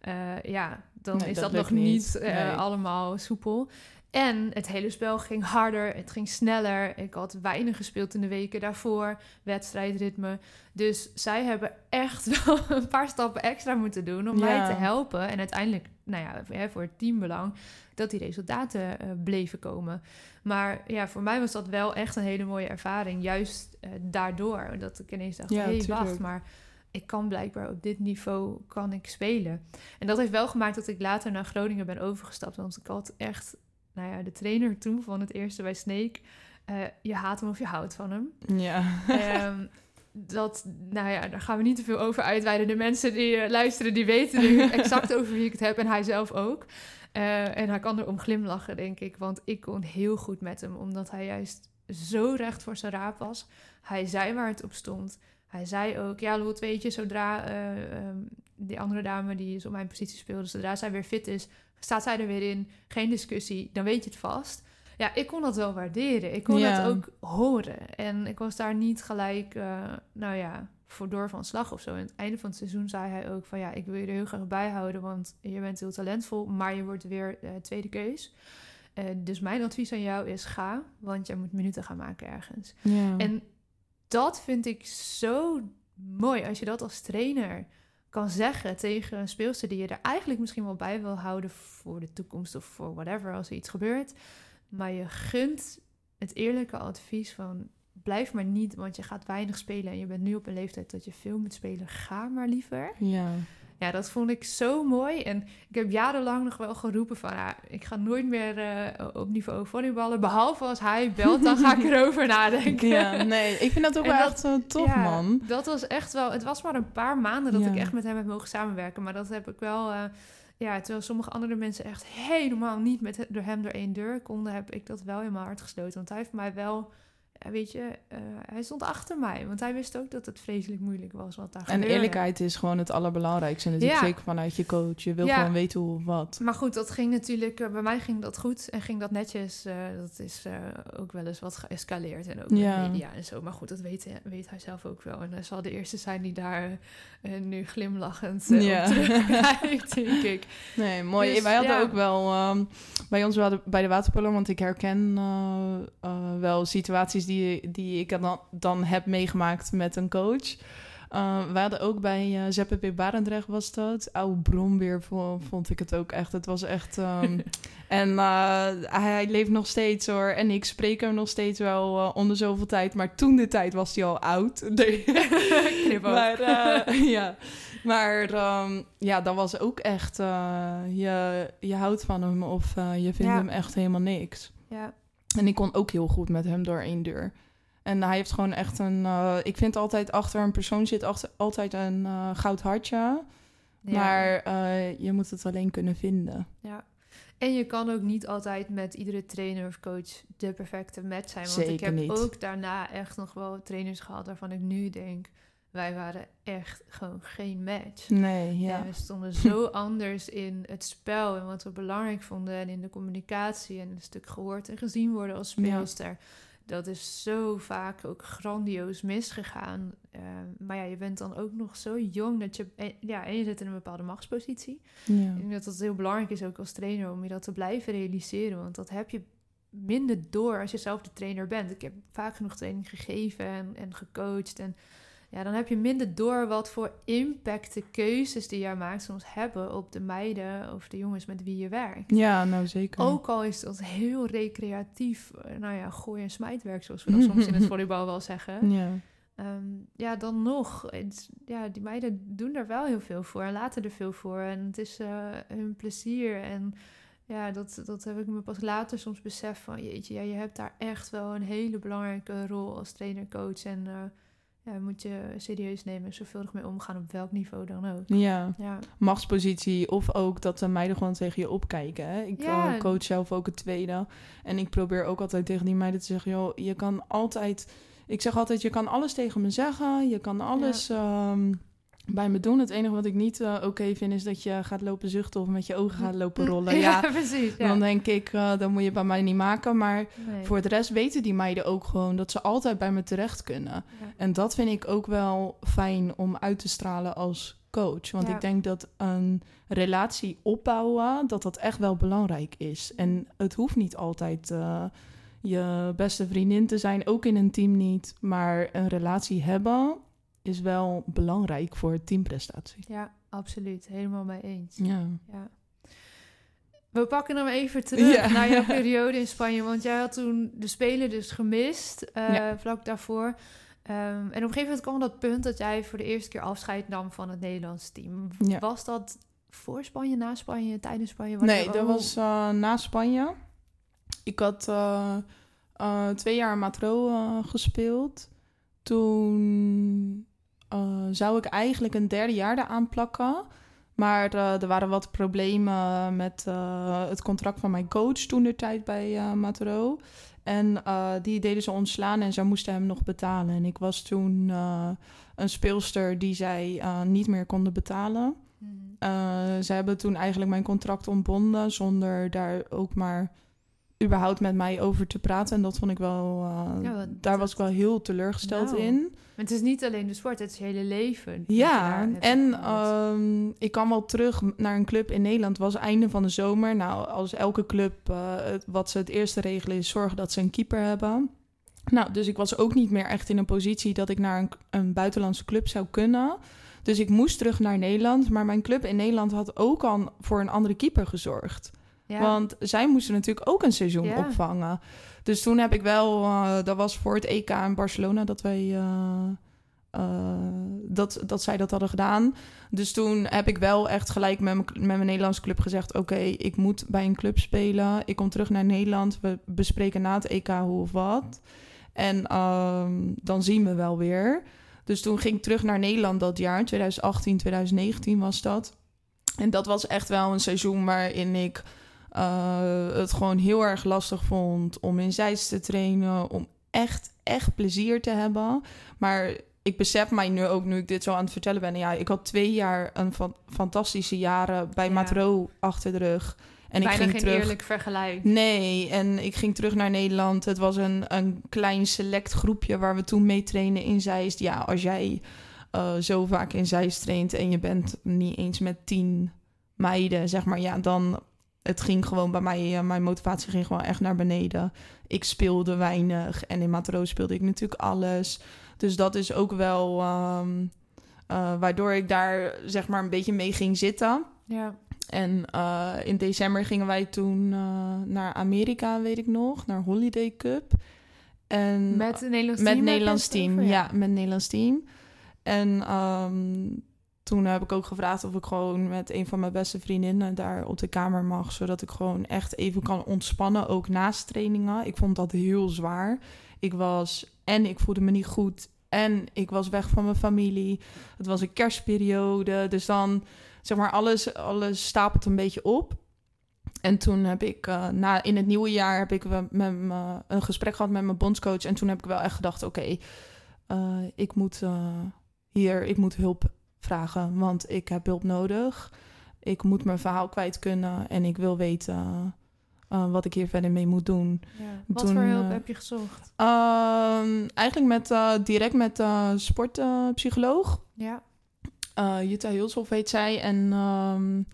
eh, ja, dan Nee, is dat dat, nog niet. niet eh, Nee. allemaal soepel. En het hele spel ging harder, het ging sneller. Ik had weinig gespeeld in de weken daarvoor, wedstrijdritme. Dus zij hebben echt wel een paar stappen extra moeten doen om mij te helpen. En uiteindelijk, nou ja, voor het teambelang, dat die resultaten eh, bleven komen. Maar ja, voor mij was dat wel echt een hele mooie ervaring. Juist eh, daardoor dat ik ineens dacht, Ja, hey, tuurlijk. wacht, maar ik kan blijkbaar op dit niveau kan ik spelen. En dat heeft wel gemaakt dat ik later naar Groningen ben overgestapt. Want ik had echt, nou ja, de trainer toen van het eerste bij Snake. eh, je haat hem of je houdt van hem. Ja. Ehm, dat, nou ja, daar gaan we niet te veel over uitweiden. De mensen die eh, luisteren, die weten nu exact over wie ik het heb. En hij zelf ook. Eh, en hij kan erom glimlachen, denk ik. Want ik kon heel goed met hem. Omdat hij juist zo recht voor zijn raap was. Hij zei waar het op stond. Hij zei ook, ja Lot, weet je, zodra eh, ehm, die andere dame die is op mijn positie speelde... zodra zij weer fit is, staat zij er weer in. Geen discussie, dan weet je het vast. Ja, ik kon dat wel waarderen. Ik kon Ja. dat ook horen. En ik was daar niet gelijk, eh, nou ja, voor door van slag of zo. En aan het einde van het seizoen zei hij ook van... ja, ik wil je er heel graag bij houden, want je bent heel talentvol... maar je wordt weer eh, tweede keus. Eh, dus mijn advies aan jou is ga, want jij moet minuten gaan maken ergens. ja. En dat vind ik zo mooi als je dat als trainer kan zeggen tegen een speelster die je er eigenlijk misschien wel bij wil houden voor de toekomst of voor whatever als er iets gebeurt. Maar je gunt het eerlijke advies van blijf maar niet, want je gaat weinig spelen en je bent nu op een leeftijd dat je veel moet spelen. Ga maar liever. ja. Ja, dat vond ik zo mooi. En ik heb jarenlang nog wel geroepen van... Ja, ik ga nooit meer eh, op niveau volleyballen. Behalve als hij belt, dan ga ik erover nadenken. ja, nee, ik vind dat ook wel dat- echt eh, tof, Ja, man. Dat was echt wel... Het was maar een paar maanden dat Ja. ik echt met hem heb mogen samenwerken. Maar dat heb ik wel... eh, ja, terwijl sommige andere mensen echt helemaal niet met door hem door één deur konden... heb ik dat wel mijn hart gesloten. Want hij heeft mij wel... ja, weet je, eh, hij stond achter mij. Want hij wist ook dat het vreselijk moeilijk was wat daar En gebeurde. eerlijkheid is gewoon het allerbelangrijkste. Natuurlijk Ja. zeker vanuit je coach. Je wil Ja. gewoon weten hoe of wat. Maar goed, dat ging natuurlijk... eh, bij mij ging dat goed en ging dat netjes. eh, dat is eh, ook wel eens wat geëscaleerd. En ook Ja. media en zo. Maar goed, dat weet, weet hij zelf ook wel. En hij zal de eerste zijn die daar eh, nu glimlachend eh, Ja. op terugkijkt, denk ik. Nee, mooi. Dus, Wij hadden ook wel ehm, bij ons bij de waterpolo, want ik herken eh, eh, wel situaties die, die ik dan, dan heb meegemaakt met een coach. Eh we hadden ook bij eh ZPP Barendrecht was dat. Oude Brombeer vo- vond ik het ook echt. Het was echt... ehm, en eh, hij leeft nog steeds hoor. En ik spreek hem nog steeds wel onder zoveel tijd. Maar toen de tijd was hij al oud. Maar ja, maar ehm, ja, dat was ook echt... je, je houdt van hem of je vindt Ja. hem echt helemaal niks. Ja, En ik kon ook heel goed met hem door één deur. En hij heeft gewoon echt een... eh, ik vind altijd achter een persoon zit achter, altijd een eh, goud hartje. ja. Maar eh, je moet het alleen kunnen vinden. Ja. En je kan ook niet altijd met iedere trainer of coach de perfecte match zijn. Want ik heb niet. ook daarna echt nog wel trainers gehad waarvan ik nu denk... wij waren echt gewoon geen match. Nee, ja. En we stonden zo anders in het spel en wat we belangrijk vonden... en in de communicatie en een stuk gehoord en gezien worden als Ja. speelster. Dat is zo vaak ook grandioos misgegaan. Eh, maar ja, je bent dan ook nog zo jong dat je... en- Ja, en je zit in een bepaalde machtspositie. ja. Ik denk dat het heel belangrijk is ook als trainer om je dat te blijven realiseren. Want dat heb je minder door als je zelf de trainer bent. Ik heb vaak genoeg training gegeven en, en gecoacht. En ja, dan heb je minder door wat voor impact de keuzes die jij maakt soms hebben op de meiden of de jongens met wie je werkt. Ja, nou zeker. Ook al is dat heel recreatief, eh, nou ja, gooi- en smijtwerk, zoals we dat soms in het volleybal wel zeggen. Ja. Ehm, ja, dan nog. Het, ja, die meiden doen er wel heel veel voor en laten er veel voor. En het is eh, hun plezier. En ja, dat, dat heb ik me pas later soms beseft van... Jeetje, ja, je hebt daar echt wel een hele belangrijke rol als trainer-coach. En eh, ja, moet je serieus nemen, zorgvuldig mee omgaan op welk niveau dan ook. Ja, Ja, machtspositie of ook dat de meiden gewoon tegen je opkijken. Hè? Ik Ja. eh, coach zelf ook het tweede. En ik probeer ook altijd tegen die meiden te zeggen... joh, je kan altijd... Ik zeg altijd, je kan alles tegen me zeggen. Je kan alles ehm, bij me doen. Het enige wat ik niet eh, oké vind... is dat je gaat lopen zuchten of met je ogen gaat lopen rollen. Ja, precies. Ja. dan denk ik, eh dat moet je bij mij niet maken. Maar Nee. voor de rest weten die meiden ook gewoon... dat ze altijd bij me terecht kunnen. Ja. En dat vind ik ook wel fijn om uit te stralen als coach. Want ik denk dat een relatie opbouwen, dat dat echt wel belangrijk is. En het hoeft niet altijd eh, je beste vriendin te zijn, ook in een team niet. Maar een relatie hebben is wel belangrijk voor teamprestatie. ja, absoluut. Helemaal mee eens. Ja. Ja. We pakken hem even terug Ja. naar jouw periode in Spanje. Want jij had toen de Spelen dus gemist, eh, Ja. vlak daarvoor. Ehm, en op een gegeven moment kwam dat punt dat jij voor de eerste keer afscheid nam van het Nederlands team. Ja. Was dat voor Spanje, na Spanje, tijdens Spanje? Nee, dat was eh, na Spanje. Ik had eh, twee jaar Matro gespeeld. Toen zou ik eigenlijk een derde jaar eraan plakken. Maar eh, er waren wat problemen met eh, het contract van mijn coach toen de tijd bij eh Matro. En eh, die deden ze ontslaan en ze moesten hem nog betalen. En ik was toen eh, een speelster die zij eh, niet meer konden betalen. Mhm. Uh, ze hebben toen eigenlijk mijn contract ontbonden zonder daar ook maar überhaupt met mij over te praten. En dat vond ik wel, uh, Ja, want daar was ik wel heel teleurgesteld Nou. in. Maar het is niet alleen de sport, het is je hele leven. Ja, en um, ik kwam wel terug naar een club in Nederland. Het was einde van de zomer. Nou, als elke club, uh, het, wat ze het eerste regelen is zorgen dat ze een keeper hebben. Nou, dus ik was ook niet meer echt in een positie dat ik naar een, een buitenlandse club zou kunnen. Dus ik moest terug naar Nederland. Maar mijn club in Nederland had ook al voor een andere keeper gezorgd. Ja. Want zij moesten natuurlijk ook een seizoen Ja. opvangen. Dus toen heb ik wel, uh, dat was voor het EK in Barcelona dat wij. Uh, uh, dat, dat zij dat hadden gedaan. Dus toen heb ik wel echt gelijk met, met mijn Nederlandse club gezegd: Oké, okay, ik moet bij een club spelen. Ik kom terug naar Nederland. We bespreken na het EK hoe of wat. En uh, dan zien we wel weer. Dus toen ging ik terug naar Nederland dat jaar, 2018, 2019 was dat. En dat was echt wel een seizoen waarin ik uh, het gewoon heel erg lastig vond om in zijs te trainen, om echt, echt plezier te hebben. Maar ik besef mij nu ook, nu ik dit zo aan het vertellen ben, ja, ik had twee jaar een van, fantastische jaren bij Ja. Matro achter de rug. En Bijna ik ging geen terug. eerlijk vergelijk. Nee, en ik ging terug naar Nederland. Het was een, een klein select groepje waar we toen mee trainen in Zeist. Ja, als jij uh, zo vaak in Zeist traint en je bent niet eens met tien meiden, zeg maar, ja, dan het ging gewoon bij mij, uh, mijn motivatie ging gewoon echt naar beneden. Ik speelde weinig en in Matro speelde ik natuurlijk alles. Dus dat is ook wel um, uh, waardoor ik daar zeg maar een beetje mee ging zitten. Ja. En uh, in december gingen wij toen naar Amerika, weet ik nog, naar Holiday Cup. En, met het Nederlands met team? Nederlands team, ja. met Nederlands team. En um, toen heb ik ook gevraagd of ik gewoon met een van mijn beste vriendinnen daar op de kamer mag. Zodat ik gewoon echt even kan ontspannen, ook naast trainingen. Ik vond dat heel zwaar. Ik was, en ik voelde me niet goed. En ik was weg van mijn familie. Het was een kerstperiode. Dus dan, zeg maar, alles, alles stapelt een beetje op. En toen heb ik, uh, na, in het nieuwe jaar, heb ik met, uh, een gesprek gehad met mijn bondscoach. En toen heb ik wel echt gedacht, oké, uh, ik moet hier, ik moet hulp vragen. Want ik heb hulp nodig. Ik moet mijn verhaal kwijt kunnen. En ik wil weten uh, wat ik hier verder mee moet doen. Ja. Wat Toen, voor hulp uh, heb je gezocht? Uh, eigenlijk met, uh, direct met sportpsycholoog. ja. Jutta Hulshoff heet zij. En um,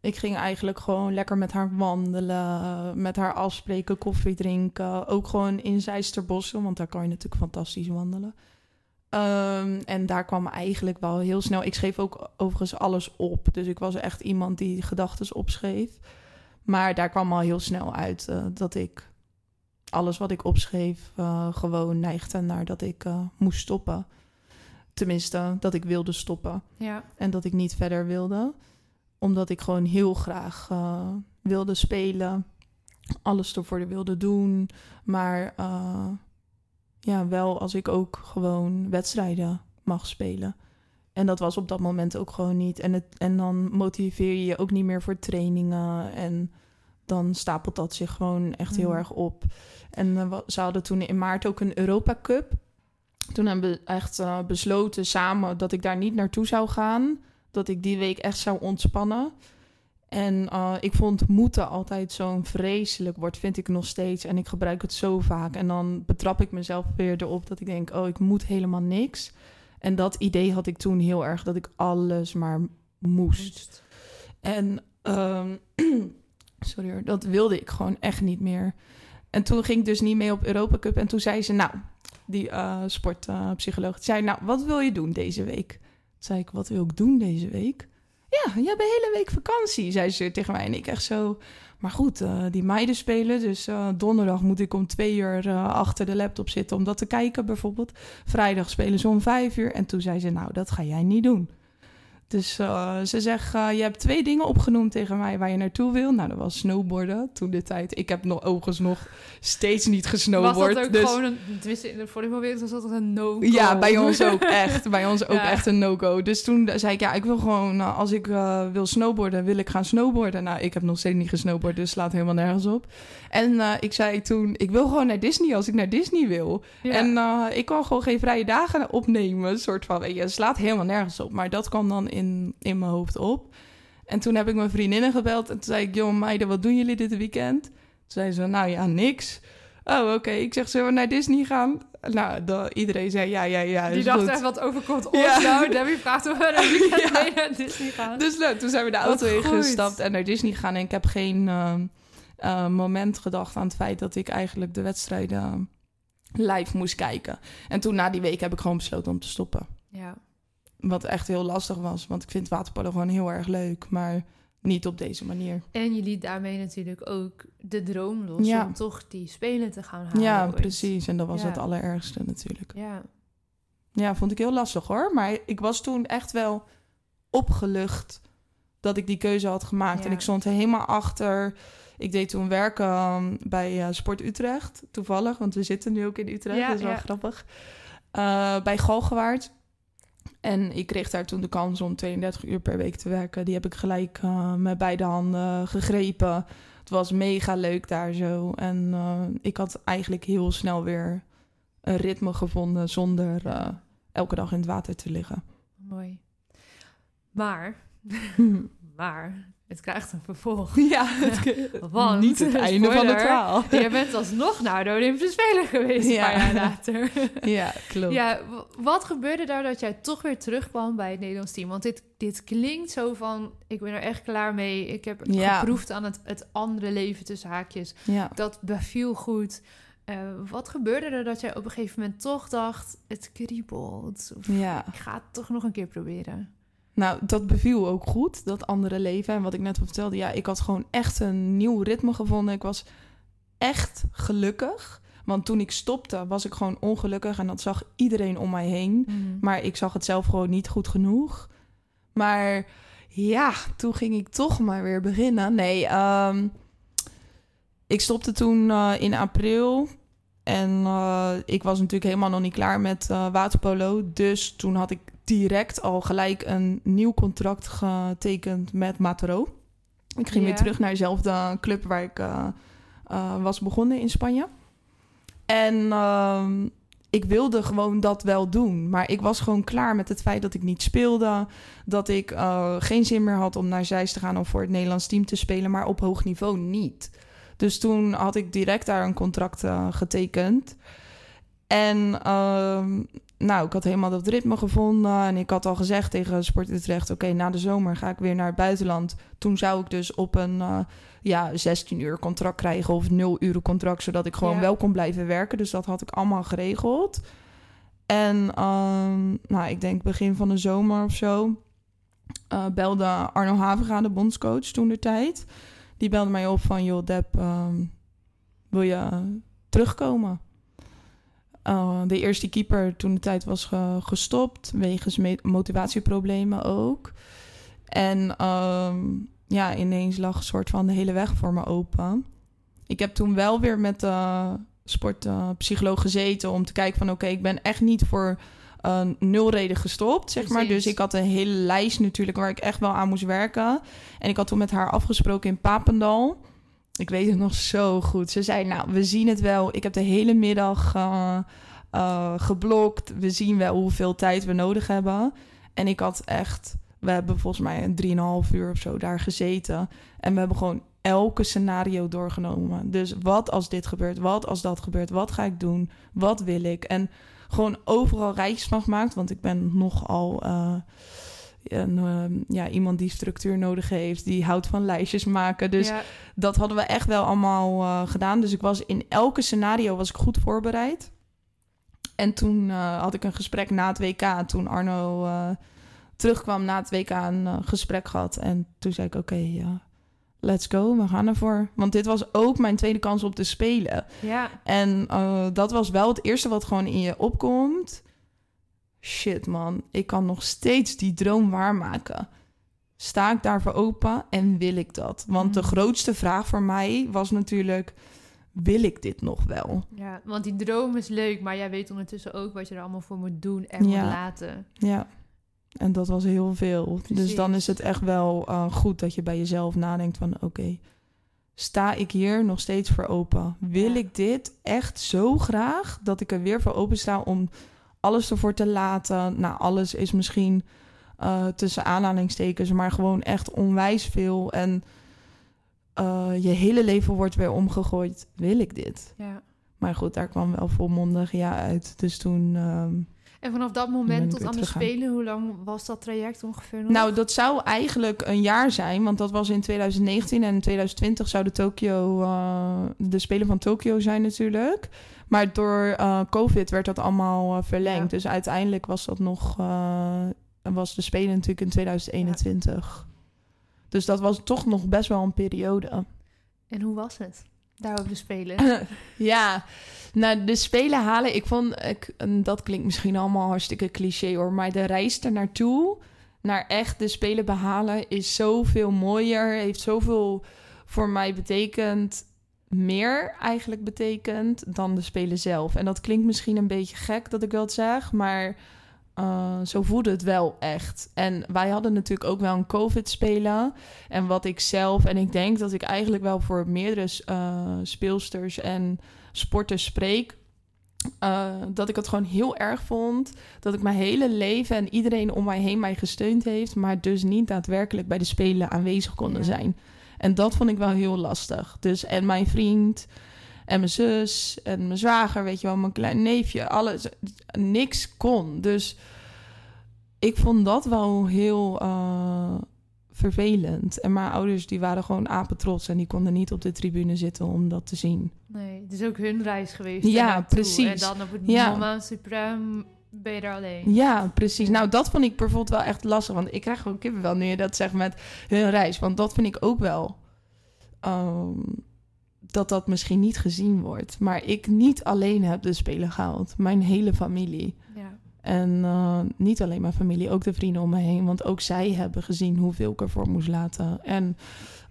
ik ging eigenlijk gewoon lekker met haar wandelen. Met haar afspreken, koffie drinken. Ook gewoon in Zijsterbossen. Want daar kan je natuurlijk fantastisch wandelen. Um, en daar kwam eigenlijk wel heel snel. Ik schreef ook overigens alles op. Dus ik was echt iemand die gedachten opschreef. Maar daar kwam al heel snel uit uh, dat ik alles wat ik opschreef uh, gewoon neigde naar dat ik uh, moest stoppen. Tenminste, dat ik wilde stoppen. Ja. En dat ik niet verder wilde. Omdat ik gewoon heel graag wilde spelen. Alles ervoor wilde doen. Maar ja, wel als ik ook gewoon wedstrijden mag spelen. En dat was op dat moment ook gewoon niet. En, het, en dan motiveer je je ook niet meer voor trainingen. En dan stapelt dat zich gewoon echt heel Mm. erg op. En eh, wa- ze hadden toen in maart ook een Europa Cup. Toen hebben we echt eh, besloten samen dat ik daar niet naartoe zou gaan. Dat ik die week echt zou ontspannen. En eh, ik vond moeten altijd zo'n vreselijk woord, vind ik nog steeds. En ik gebruik het zo vaak. En dan betrap ik mezelf weer erop dat ik denk, oh, ik moet helemaal niks. En dat idee had ik toen heel erg, dat ik alles maar moest. En ehm, sorry hoor, dat wilde ik gewoon echt niet meer. En toen ging ik dus niet mee op Europa Cup. En toen zei ze, nou, die eh, sportpsycholoog, zei, nou, wat wil je doen deze week? Toen zei ik, wat wil ik doen deze week? Ja, je hebt een hele week vakantie, zei ze tegen mij. En ik echt zo, maar goed, eh, die meiden spelen. Dus eh, donderdag moet ik om twee uur eh, achter de laptop zitten om dat te kijken bijvoorbeeld. Vrijdag spelen ze om vijf uur. En toen zei ze, nou, dat ga jij niet doen. Dus eh, ze zegt, eh, je hebt twee dingen opgenoemd tegen mij waar je naartoe wil. Nou, dat was snowboarden toen de tijd. Ik heb nog overigens nog steeds niet Was gesnowboard. dat ook dus... gewoon een... Tenminste, in de volleybalwereld was dat een no-go. Ja, bij ons ook echt. Bij ons ook Ja. echt een no-go. Dus toen zei ik, ja, ik wil gewoon, eh, als ik eh, wil snowboarden, wil ik gaan snowboarden. Nou, ik heb nog steeds niet gesnowboard, dus slaat helemaal nergens op. En ik zei toen, ik wil gewoon naar Disney als ik naar Disney wil. Ja. En ik kan gewoon geen vrije dagen opnemen. Soort van, weet je, slaat helemaal nergens op. Maar dat kwam dan in, in mijn hoofd op. En toen heb ik mijn vriendinnen gebeld. En toen zei ik, joh meiden, wat doen jullie dit weekend? Toen zei ze, nou ja, niks. Oh, oké. Ik zeg, zullen we naar Disney gaan? Nou, dan, iedereen zei, ja, ja, ja. Die dacht goed. echt, wat overkomt ons Ja. nou? Debbie vraagt of we naar weekend Ja. naar Disney gaan. Dus nou, toen zijn we de auto goed. ingestapt en naar Disney gegaan. En ik heb geen ehm, eh, moment gedacht aan het feit dat ik eigenlijk de wedstrijden live moest kijken. En toen na die week heb ik gewoon besloten om te stoppen. Ja. Wat echt heel lastig was, want ik vind waterpolo gewoon heel erg leuk, maar niet op deze manier. En je liet daarmee natuurlijk ook de droom los Ja. om toch die spelen te gaan halen. ja, ooit. precies. En dat was Ja. het allerergste natuurlijk. Ja. Ja, vond ik heel lastig hoor. Maar ik was toen echt wel opgelucht dat ik die keuze had gemaakt. Ja. En ik stond helemaal achter. Ik deed toen werken um, bij eh, Sport Utrecht, toevallig. Want we zitten nu ook in Utrecht, Ja, dat is wel grappig. Eh, bij Galgenwaard. En ik kreeg daar toen de kans om 32 uur per week te werken. Die heb ik gelijk eh, met beide handen gegrepen. Het was mega leuk daar zo. En eh, ik had eigenlijk heel snel weer een ritme gevonden zonder eh, elke dag in het water te liggen. Mooi. Maar, maar, het krijgt een vervolg. ja, het, Want, niet het einde van de spoiler, verhaal. Je bent alsnog naar de Olympische Spelen geweest, Ja. een paar jaar later. ja, klopt. Ja, wat gebeurde daar dat jij toch weer terugkwam bij het Nederlands team? Want dit, dit klinkt zo van, ik ben er echt klaar mee. Ik heb Ja. geproefd aan het, het andere leven tussen haakjes. ja. Dat beviel goed. Eh, wat gebeurde er dat jij op een gegeven moment toch dacht, het kriebelt? Of, ja. Ik ga het toch nog een keer proberen. Nou, dat beviel ook goed, dat andere leven. En wat ik net al vertelde, ja, ik had gewoon echt een nieuw ritme gevonden. Ik was echt gelukkig. Want toen ik stopte, was ik gewoon ongelukkig. En dat zag iedereen om mij heen. Maar ik zag het zelf gewoon niet goed genoeg. Maar ja, toen ging ik toch maar weer beginnen. Nee, ehm, ik stopte toen eh, in april. En eh, ik was natuurlijk helemaal nog niet klaar met eh, waterpolo. Dus toen had ik direct al gelijk een nieuw contract getekend met Matero. Ik ging weer terug naar dezelfde club waar ik eh, eh, was begonnen in Spanje. En ehm, ik wilde gewoon dat wel doen. Maar ik was gewoon klaar met het feit dat ik niet speelde. Dat ik eh, geen zin meer had om naar Zeist te gaan om voor het Nederlands team te spelen. Maar op hoog niveau niet. Dus toen had ik direct daar een contract getekend. En ehm, nou, ik had helemaal dat ritme gevonden. En ik had al gezegd tegen Sport Utrecht... oké, na de zomer ga ik weer naar het buitenland. Toen zou ik dus op een eh, ja, 16 uur contract krijgen... of 0 uur contract, zodat ik gewoon Ja. wel kon blijven werken. Dus dat had ik allemaal geregeld. En ehm, nou, ik denk begin van de zomer of zo... eh, belde Arno Havenga, de bondscoach, toen de tijd. Die belde mij op van... joh, Deb, ehm, wil je terugkomen? Uh, de eerste keeper toen de tijd was ge- gestopt, wegens me- motivatieproblemen ook. En ehm, ja, ineens lag een soort van de hele weg voor me open. Ik heb toen wel weer met de sportpsycholoog gezeten om te kijken van oké, ik ben echt niet voor uh, nul reden gestopt, zeg maar. Dus ik had een hele lijst natuurlijk waar ik echt wel aan moest werken. En ik had toen met haar afgesproken in Papendal. Ik weet het nog zo goed. Ze zei, nou, we zien het wel. Ik heb de hele middag uh, geblokt. We zien wel hoeveel tijd we nodig hebben. En ik had echt... We hebben volgens mij een 3,5 uur of zo daar gezeten. En we hebben gewoon elke scenario doorgenomen. Dus wat als dit gebeurt? Wat als dat gebeurt? Wat ga ik doen? Wat wil ik? En gewoon overal rijtjes van gemaakt. Want ik ben nogal uh, een, uh, ja, iemand die structuur nodig heeft. Die houdt van lijstjes maken. Dus ja. dat hadden we echt wel allemaal uh, gedaan. Dus ik was in elke scenario was ik goed voorbereid. En toen had ik een gesprek na het WK. Toen Arno terugkwam na het WK een gesprek gehad. En toen zei ik, oké, okay, ja let's go, we gaan ervoor. Want dit was ook mijn tweede kans op te spelen. Ja. En uh, dat was wel het eerste wat gewoon in je opkomt. Shit man, ik kan nog steeds die droom waarmaken. Sta ik daarvoor open en wil ik dat? Want mm. de grootste vraag voor mij was natuurlijk... wil ik dit nog wel? Ja, want die droom is leuk, maar jij weet ondertussen ook... wat je er allemaal voor moet doen en ja. moet laten. Ja. En dat was heel veel. Precies. Dus dan is het echt wel uh, goed dat je bij jezelf nadenkt van... oké, okay, sta ik hier nog steeds voor open? Wil ja. ik dit echt zo graag dat ik er weer voor open sta om alles ervoor te laten? Nou, alles is misschien uh, tussen aanhalingstekens, maar gewoon echt onwijs veel. En uh, je hele leven wordt weer omgegooid. Wil ik dit? Ja. Maar goed, daar kwam wel volmondig ja uit. Dus toen... Um, en vanaf dat moment tot aan de Spelen, hoe lang was dat traject ongeveer nog? Nou, dat zou eigenlijk een jaar zijn, want dat was in 2019 en in 2020 zouden Tokio, uh, de Spelen van Tokio zijn natuurlijk. Maar door uh, COVID werd dat allemaal uh, verlengd. Ja. Dus uiteindelijk was dat nog, was de Spelen natuurlijk in 2021. Ja. Dus dat was toch nog best wel een periode. En hoe was het? Daar op de Spelen. ja, nou, de Spelen halen, ik vond, ik, dat klinkt misschien allemaal hartstikke cliché hoor, maar de reis er naartoe, naar echt de Spelen behalen, is zoveel mooier, heeft zoveel voor mij betekend, meer eigenlijk betekend dan de Spelen zelf. En dat klinkt misschien een beetje gek dat ik dat zeg, maar uh, zo voelde het wel echt. En wij hadden natuurlijk ook wel een COVID-spelen. En wat ik zelf, en ik denk dat ik eigenlijk wel voor meerdere uh, speelsters en sporters spreek. Uh, dat ik het gewoon heel erg vond. Dat ik mijn hele leven en iedereen om mij heen mij gesteund heeft. Maar dus niet daadwerkelijk bij de Spelen aanwezig konden ja. zijn. En dat vond ik wel heel lastig. Dus en mijn vriend en mijn zus en mijn zwager, weet je wel, mijn klein neefje, alles, niks kon. Dus ik vond dat wel heel uh, vervelend. En mijn ouders die waren gewoon apetrots en die konden niet op de tribune zitten om dat te zien. Nee, het is ook hun reis geweest. Ja, precies. En dan op het ja. moment suprem ben je er alleen. Ja, precies. Nou, dat vond ik bijvoorbeeld wel echt lastig. Want ik krijg gewoon kippenvel nu je dat zegt met hun reis. Want dat vind ik ook wel... Um, dat dat misschien niet gezien wordt. Maar ik niet alleen heb de Spelen gehaald. Mijn hele familie. Ja. En uh, niet alleen mijn familie, ook de vrienden om me heen. Want ook zij hebben gezien hoeveel ik ervoor moest laten. En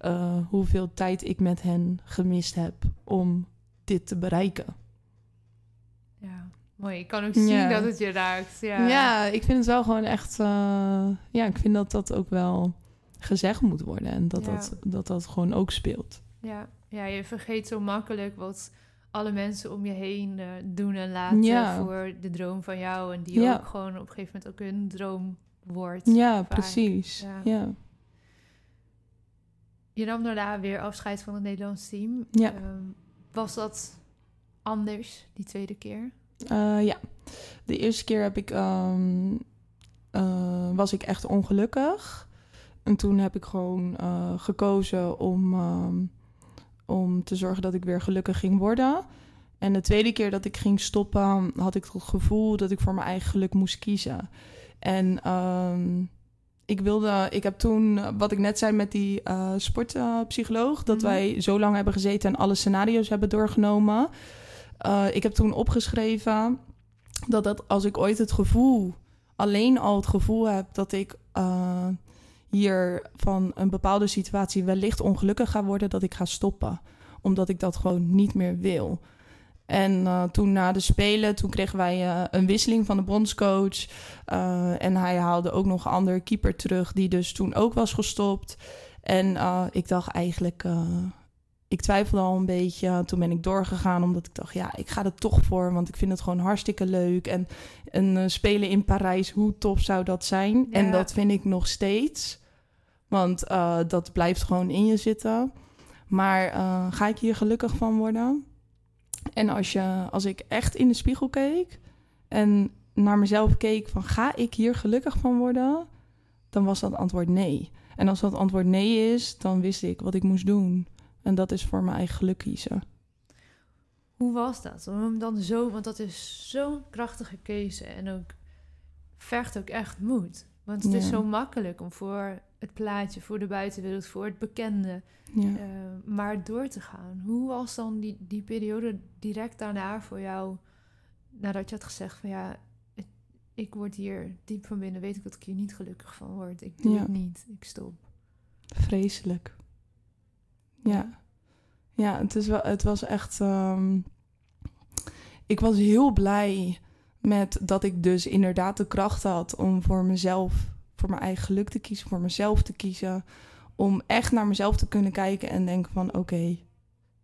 uh, hoeveel tijd ik met hen gemist heb om dit te bereiken. Ja, mooi. Ik kan ook zien ja. dat het je raakt. Ja. ja, ik vind het wel gewoon echt... Uh, ja, ik vind dat dat ook wel gezegd moet worden. En dat, ja. dat, dat dat gewoon ook speelt. Ja, ja, je vergeet zo makkelijk wat alle mensen om je heen uh, doen en laten ja. voor de droom van jou. En die ja. ook gewoon op een gegeven moment ook hun droom wordt. Ja, vaak. precies. Ja. ja. Je nam daarna weer afscheid van het Nederlands team. Ja. Um, was dat anders die tweede keer? Uh, ja, de eerste keer heb ik, um, uh, was ik echt ongelukkig. En toen heb ik gewoon gekozen om, um, om te zorgen dat ik weer gelukkig ging worden. En de tweede keer dat ik ging stoppen, had ik het gevoel dat ik voor mijn eigen geluk moest kiezen. En um, ik wilde, ik heb toen, wat ik net zei met die uh, sportpsycholoog, dat -hmm. wij zo lang hebben gezeten en alle scenario's hebben doorgenomen. Uh, ik heb toen opgeschreven dat, dat als ik ooit het gevoel, alleen al het gevoel heb dat ik uh, hier van een bepaalde situatie wellicht ongelukkig ga worden, dat ik ga stoppen. Omdat ik dat gewoon niet meer wil. En uh, toen na de Spelen, toen kregen wij uh, een wisseling van de bondscoach. Uh, en hij haalde ook nog een andere keeper terug, die dus toen ook was gestopt. En ik dacht eigenlijk, ik twijfelde al een beetje. Toen ben ik doorgegaan, omdat ik dacht, ja, ik ga er toch voor. Want ik vind het gewoon hartstikke leuk. En een spelen in Parijs, hoe tof zou dat zijn? Ja. En dat vind ik nog steeds. Want dat blijft gewoon in je zitten. Maar ga ik hier gelukkig van worden? En als, je, als ik echt in de spiegel keek en naar mezelf keek van ga ik hier gelukkig van worden, dan was dat antwoord nee. En als dat antwoord nee is, dan wist ik wat ik moest doen. En dat is voor mijn eigen geluk kiezen. Hoe was dat? Om dan zo, want dat is zo'n krachtige keuze en ook vergt ook echt moed. Want het is zo makkelijk om voor het plaatje, voor de buitenwereld, voor het bekende, ja. uh, maar door te gaan. Hoe was dan die, die periode direct daarna voor jou, nadat je had gezegd van ja, ik word hier diep van binnen, weet ik dat ik hier niet gelukkig van word. Ik doe het niet, ik stop. Vreselijk. Ja. Ja, het, is wel, het was echt. Um, ik was heel blij met dat ik dus inderdaad de kracht had om voor mezelf voor mijn eigen geluk te kiezen, voor mezelf te kiezen. Om echt naar mezelf te kunnen kijken en denken van oké,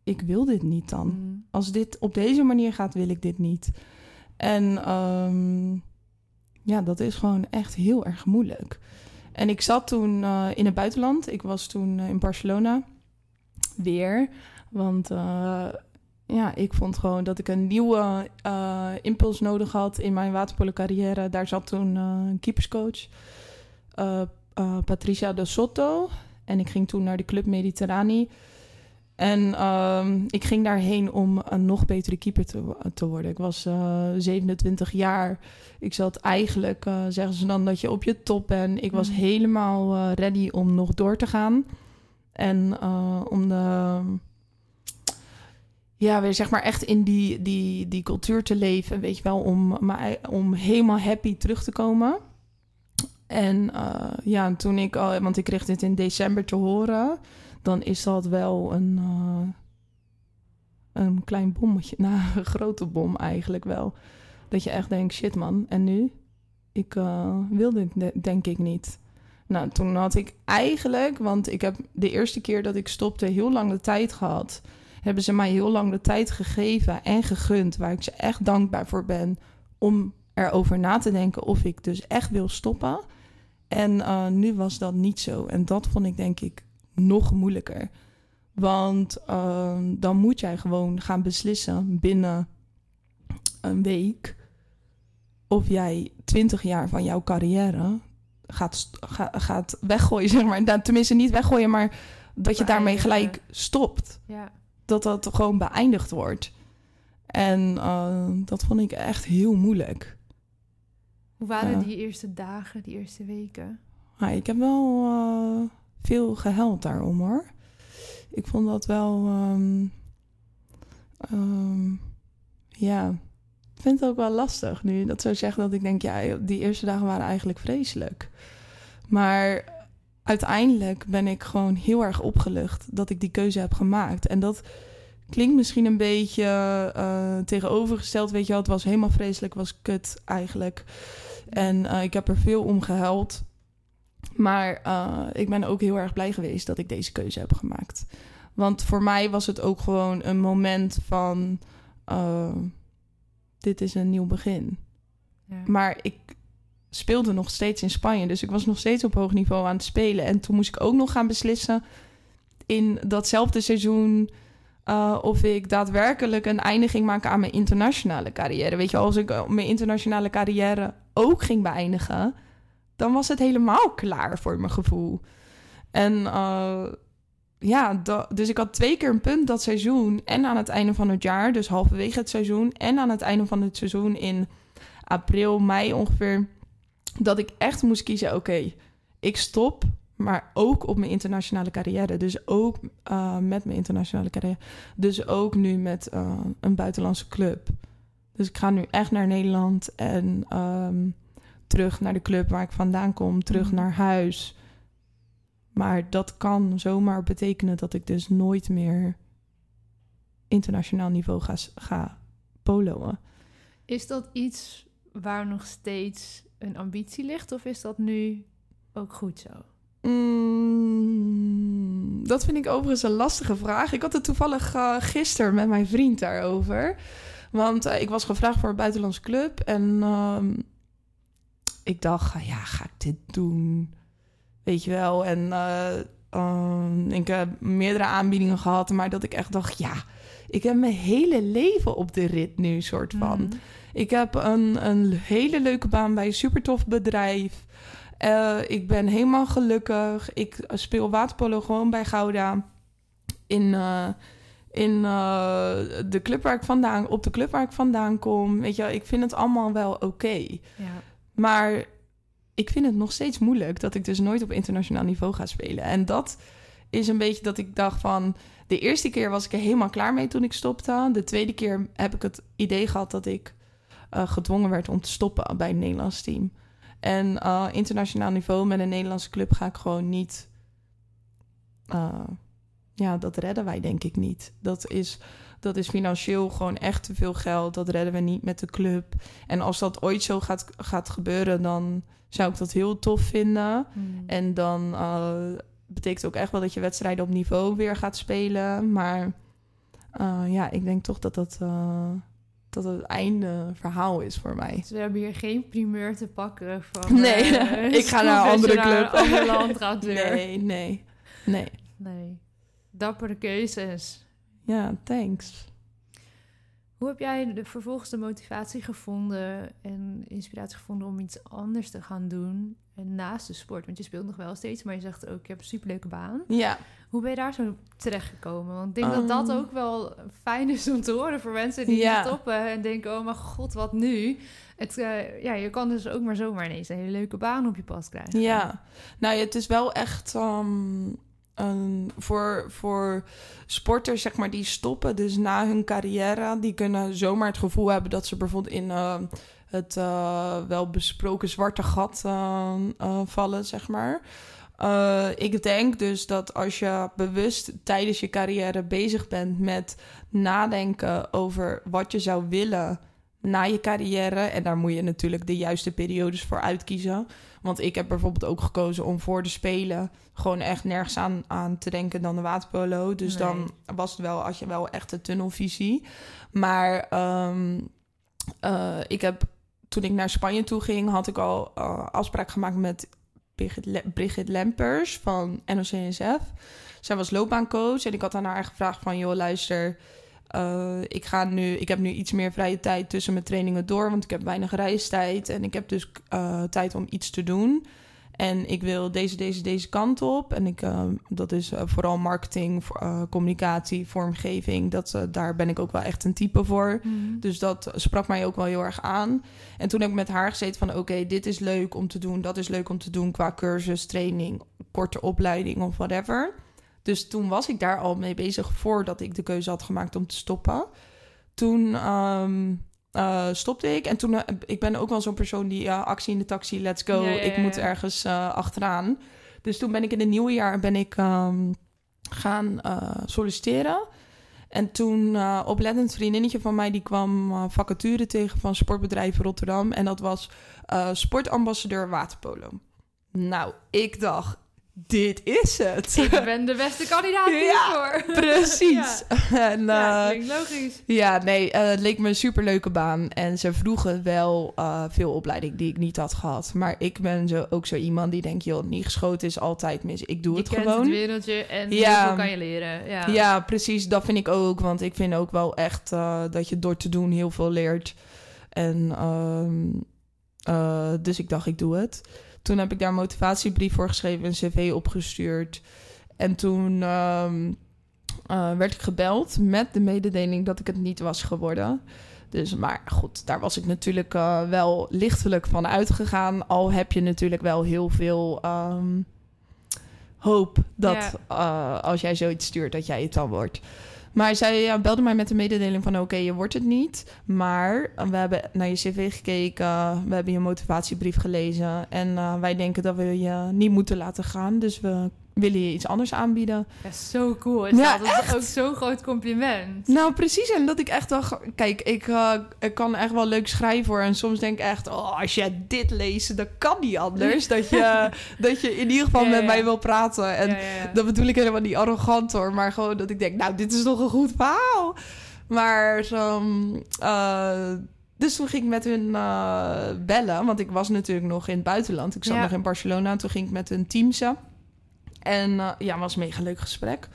ik wil dit niet dan. Mm. Als dit op deze manier gaat, wil ik dit niet. En um, ja, dat is gewoon echt heel erg moeilijk. En ik zat toen uh, in het buitenland. Ik was toen uh, in Barcelona. Weer. Want uh, ja, ik vond gewoon dat ik een nieuwe impuls nodig had in mijn waterpolo carrière. Daar zat toen een keeperscoach. Patricia de Sotto. En ik ging toen naar de Club Mediterrani. En uh, ik ging daarheen om een nog betere keeper te, te worden. Ik was 27 eh, jaar. Ik zat eigenlijk, zeggen ze dan, dat je op je top bent. Ik was mm. helemaal ready om nog door te gaan. En om de ja, weer zeg maar echt in die, die, die cultuur te leven. Weet je wel, om, om helemaal happy terug te komen. En uh, ja, toen ik al, want ik kreeg dit in december te horen, dan is dat wel een, uh, een klein bommetje. Nou, een grote bom eigenlijk wel. Dat je echt denkt, shit man, en nu? Ik wil dit denk ik niet. Nou, toen had ik eigenlijk, want ik heb de eerste keer dat ik stopte heel lang de tijd gehad. Hebben ze mij heel lang de tijd gegeven en gegund, waar ik ze echt dankbaar voor ben, om erover na te denken of ik dus echt wil stoppen. En uh, nu was dat niet zo. En dat vond ik denk ik nog moeilijker. Want uh, dan moet jij gewoon gaan beslissen binnen een week of jij twintig jaar van jouw carrière gaat, ga, gaat weggooien, zeg maar. Nou, tenminste, niet weggooien, maar dat je daarmee gelijk stopt. Ja. Dat dat gewoon beëindigd wordt. En uh, dat vond ik echt heel moeilijk. Hoe waren die eerste dagen, die eerste weken? Ah, ik heb wel uh, veel gehuild daarom hoor. Ik vond dat wel. Um, um, ja, ik vind het ook wel lastig nu dat zo zeggen dat ik denk, ja, die eerste dagen waren eigenlijk vreselijk. Maar uiteindelijk ben ik gewoon heel erg opgelucht dat ik die keuze heb gemaakt. En dat klinkt misschien een beetje uh, tegenovergesteld. Weet je wel, het was helemaal vreselijk, was kut eigenlijk. En uh, ik heb er veel om gehuild. Maar uh, ik ben ook heel erg blij geweest dat ik deze keuze heb gemaakt. Want voor mij was het ook gewoon een moment van... Dit is een nieuw begin. Ja. Maar ik speelde nog steeds in Spanje. Dus ik was nog steeds op hoog niveau aan het spelen. En toen moest ik ook nog gaan beslissen in datzelfde seizoen uh, of ik daadwerkelijk een einde ging maken aan mijn internationale carrière. Weet je, als ik uh, mijn internationale carrière ook ging beëindigen, dan was het helemaal klaar voor mijn gevoel. En uh, ja, dus ik had twee keer een punt dat seizoen en aan het einde van het jaar, dus halverwege het seizoen en aan het einde van het seizoen in april, mei ongeveer, dat ik echt moest kiezen: oké, okay, ik stop maar ook op mijn internationale carrière. Dus ook uh, met mijn internationale carrière. Dus ook nu met uh, een buitenlandse club. Dus ik ga nu echt naar Nederland en um, terug naar de club waar ik vandaan kom, terug mm. naar huis. Maar dat kan zomaar betekenen dat ik dus nooit meer internationaal niveau ga, ga meekomen. Is dat iets waar nog steeds een ambitie ligt? Of is dat nu ook goed zo? Mm, dat vind ik overigens een lastige vraag. Ik had het toevallig uh, gisteren met mijn vriend daarover. Want uh, ik was gevraagd voor een buitenlandse club. En uh, ik dacht, ja, ga ik dit doen? Weet je wel. En uh, ik heb meerdere aanbiedingen gehad. Maar dat ik echt dacht, ja, ik heb mijn hele leven op de rit nu, soort van. Mm. Ik heb een, een hele leuke baan bij een super tof bedrijf. Uh, ik ben helemaal gelukkig. Ik speel waterpolo gewoon bij Gouda. In, uh, in uh, de club waar ik vandaan, op de club waar ik vandaan kom. Weet je, ik vind het allemaal wel oké. Okay. Ja. Maar ik vind het nog steeds moeilijk dat ik dus nooit op internationaal niveau ga spelen. En dat is een beetje dat ik dacht van... De eerste keer was ik er helemaal klaar mee toen ik stopte. De tweede keer heb ik het idee gehad dat ik gedwongen werd om te stoppen bij het Nederlands team. En uh, internationaal niveau met een Nederlandse club ga ik gewoon niet. Uh, ja, dat redden wij denk ik niet. Dat is, dat is financieel gewoon echt te veel geld. Dat redden we niet met de club. En als dat ooit zo gaat, gaat gebeuren, dan zou ik dat heel tof vinden. Mm. En dan uh, betekent ook echt wel dat je wedstrijden op niveau weer gaat spelen. Maar ja, ik denk toch dat dat dat het einde verhaal is voor mij. Dus we hebben hier geen primeur te pakken van... Nee, uh, ik ga naar een andere club. Naar een ander land gaat Nee, nee, nee. Nee. Dappere keuzes. Ja, thanks. Hoe heb jij de, vervolgens de motivatie gevonden en inspiratie gevonden om iets anders te gaan doen en naast de sport? Want je speelt nog wel steeds, maar je zegt ook, ik heb een superleuke baan. Ja. Hoe ben je daar zo terechtgekomen? Want ik denk dat dat ehm. ook wel fijn is om te horen voor mensen die ja. stoppen en denken, oh mijn god, wat nu? Het, uh, ja, je kan dus ook maar zomaar ineens een hele leuke baan op je pad krijgen. Ja, nou het is wel echt... Um een, voor, voor sporters zeg maar, die stoppen, dus na hun carrière, die kunnen zomaar het gevoel hebben dat ze bijvoorbeeld in uh, het uh, wel besproken zwarte gat uh, vallen, zeg maar. ik denk dus dat als je bewust tijdens je carrière bezig bent met nadenken over wat je zou willen na je carrière, en daar moet je natuurlijk de juiste periodes voor uitkiezen want ik heb bijvoorbeeld ook gekozen om voor de Spelen gewoon echt nergens aan, aan te denken dan de waterpolo. Dus dan was het wel, als je wel echt een tunnelvisie. Maar um, uh, ik heb, toen ik naar Spanje toe ging, had ik al uh, afspraak gemaakt met Brigitte, Lempers van NOC-NSF. Zij was loopbaancoach en ik had aan haar gevraagd van... joh, luister, uh, ik, ga nu, ik heb nu iets meer vrije tijd tussen mijn trainingen door, want ik heb weinig reistijd en ik heb dus uh, tijd om iets te doen. En ik wil deze, deze, deze kant op. En ik, uh, dat is vooral marketing, communicatie, vormgeving. Dat, daar ben ik ook wel echt een type voor. Mm. Dus dat sprak mij ook wel heel erg aan. En toen heb ik met haar gezeten van... oké, dit is leuk om te doen, dat is leuk om te doen... qua cursus, training, korte opleiding of whatever. Dus toen was ik daar al mee bezig voordat ik de keuze had gemaakt om te stoppen. Toen um, uh, stopte ik. En toen, uh, ik ben ook wel zo'n persoon die uh, actie in de taxi, let's go. Ja, ja, ja, ik moet ergens uh, achteraan. Dus toen ben ik in het nieuwe jaar ben ik um, gaan solliciteren. En toen oplettend vriendinnetje van mij die kwam vacature tegen van sportbedrijf Rotterdam. En dat was sportambassadeur waterpolo. Nou, ik dacht, dit is het. Ik ben de beste kandidaat hiervoor. Ja, precies. ja. en, uh, ja, klinkt logisch. Ja, nee, uh, het leek me een superleuke baan. En ze vroegen wel uh, veel opleiding die ik niet had gehad. Maar ik ben zo, ook zo iemand die denkt, joh, niet geschoten is altijd mis. Ik doe je het gewoon. Je kent het wereldje en ja. heel kan je leren. Ja. ja, precies. Dat vind ik ook. Want ik vind ook wel echt dat je door te doen heel veel leert. En dus ik dacht, ik doe het. Toen heb ik daar een motivatiebrief voor geschreven, een cv opgestuurd. En toen um, uh, werd ik gebeld met de mededeling dat ik het niet was geworden. Dus, maar goed, daar was ik natuurlijk uh, wel lichtelijk van uitgegaan. Al heb je natuurlijk wel heel veel um, hoop dat ja. uh, als jij zoiets stuurt, dat jij het dan wordt. Maar zij belde mij met de mededeling van... oké, je wordt het niet, maar we hebben naar je cv gekeken... we hebben je motivatiebrief gelezen... en uh, wij denken dat we je niet moeten laten gaan. Dus we wil je iets anders aanbieden? Ja, zo cool. Is Ja, dat? dat is ook zo'n groot compliment. Nou, precies. En dat ik echt dacht... Kijk, ik, eh, ik kan echt wel leuk schrijven hoor. En soms denk ik echt... Oh, als jij dit leest, dan kan niet anders. dat, je, dat je in ieder geval Ja, met ja. mij wil praten. En dat bedoel ik helemaal niet arrogant hoor. Maar gewoon dat ik denk... Nou, dit is toch een goed verhaal. Maar... eh, dus toen ging ik met hun eh, bellen. Want ik was natuurlijk nog in het buitenland. Ik zat nog in Barcelona. En toen ging ik met hun teamsen. En eh, ja, het was een mega leuk gesprek.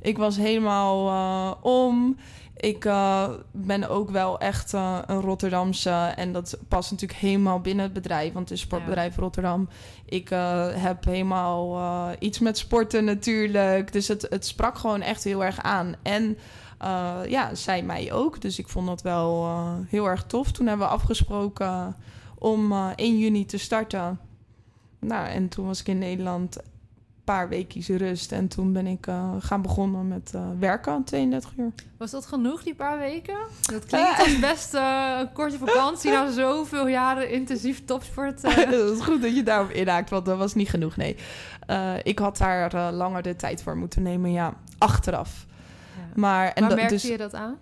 Ik was helemaal eh, om. Ik eh, ben ook wel echt een Rotterdamse. En dat past natuurlijk helemaal binnen het bedrijf. Want het is sportbedrijf Rotterdam. Ik heb helemaal iets met sporten natuurlijk. Dus het, het sprak gewoon echt heel erg aan. En ja, zij mij ook. Dus ik vond dat wel heel erg tof. Toen hebben we afgesproken om eh 1 juni te starten. Nou, en toen was ik in Nederland paar weekjes rust. En toen ben ik eh, gaan begonnen met eh, werken, 32 uur. Was dat genoeg, die paar weken? Dat klinkt als best eh, een korte vakantie na zoveel jaren intensief topsport. eh. Het is goed dat je daarop inhaakt, want dat was niet genoeg, nee. Eh, ik had daar eh, langer de tijd voor moeten nemen, ja, achteraf. Ja. Maar, en Waar dat- merkte dus, je dat aan?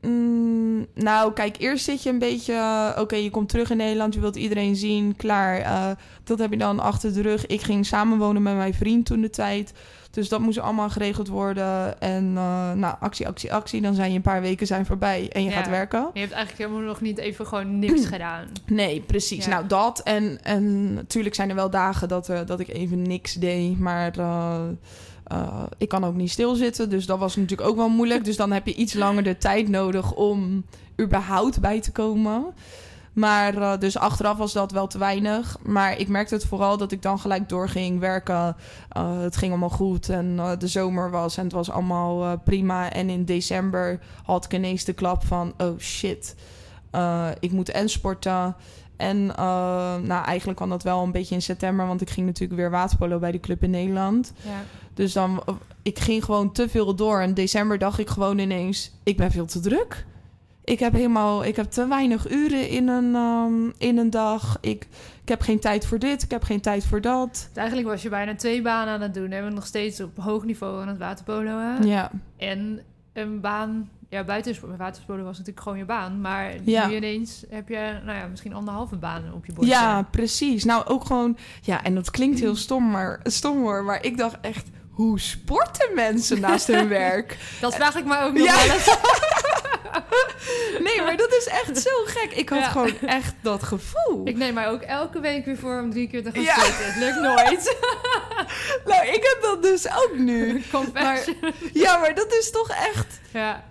Mm, nou, kijk, eerst zit je een beetje... eh, Oké, je komt terug in Nederland, je wilt iedereen zien, klaar. eh, dat heb je dan achter de rug. Ik ging samenwonen met mijn vriend toen de tijd. Dus dat moest allemaal geregeld worden. En eh, nou, actie, actie, actie. Dan zijn je een paar weken zijn voorbij en je Ja. gaat werken. Je hebt eigenlijk helemaal nog niet even gewoon niks gedaan. Nee, precies. Ja. Nou, dat. En, en natuurlijk zijn er wel dagen dat, dat ik even niks deed. Maar eh, ik kan ook niet stilzitten. Dus dat was natuurlijk ook wel moeilijk. Dus dan heb je iets langer de tijd nodig om überhaupt bij te komen. Maar eh, dus achteraf was dat wel te weinig. Maar ik merkte het vooral dat ik dan gelijk doorging werken. Eh, het ging allemaal goed en de zomer was en het was allemaal prima. En in december had ik ineens de klap van... oh shit, ik moet en sporten... En nou, eigenlijk kwam dat wel een beetje in september, want ik ging natuurlijk weer waterpolo bij de club in Nederland. Ja. Dus dan, ik ging gewoon te veel door. En december dacht ik gewoon ineens, ik ben veel te druk. Ik heb helemaal, ik heb te weinig uren in een, ehm, in een dag. Ik, ik heb geen tijd voor dit, ik heb geen tijd voor dat. Dus eigenlijk was je bijna twee banen aan het doen. En we nog steeds op hoog niveau aan het waterpolo. Hè? Ja, En een baan, ja, buiten waterpolo was natuurlijk gewoon je baan. Maar Ja. nu ineens heb je, nou ja, misschien anderhalve baan op je bord. ja, precies. Nou, ook gewoon, ja, en dat klinkt heel stom, maar, stom hoor. Maar ik dacht echt, hoe sporten mensen naast hun werk? Dat vraag ik me ook nog Ja. wel eens. Nee, maar dat is echt zo gek. Ik had Ja. gewoon echt dat gevoel. Ik neem mij ook elke week weer voor om drie keer te gaan Ja. sporten. Het lukt nooit. Nou, ik heb dat dus ook nu. Confession. Ja, maar dat is toch echt... Ja.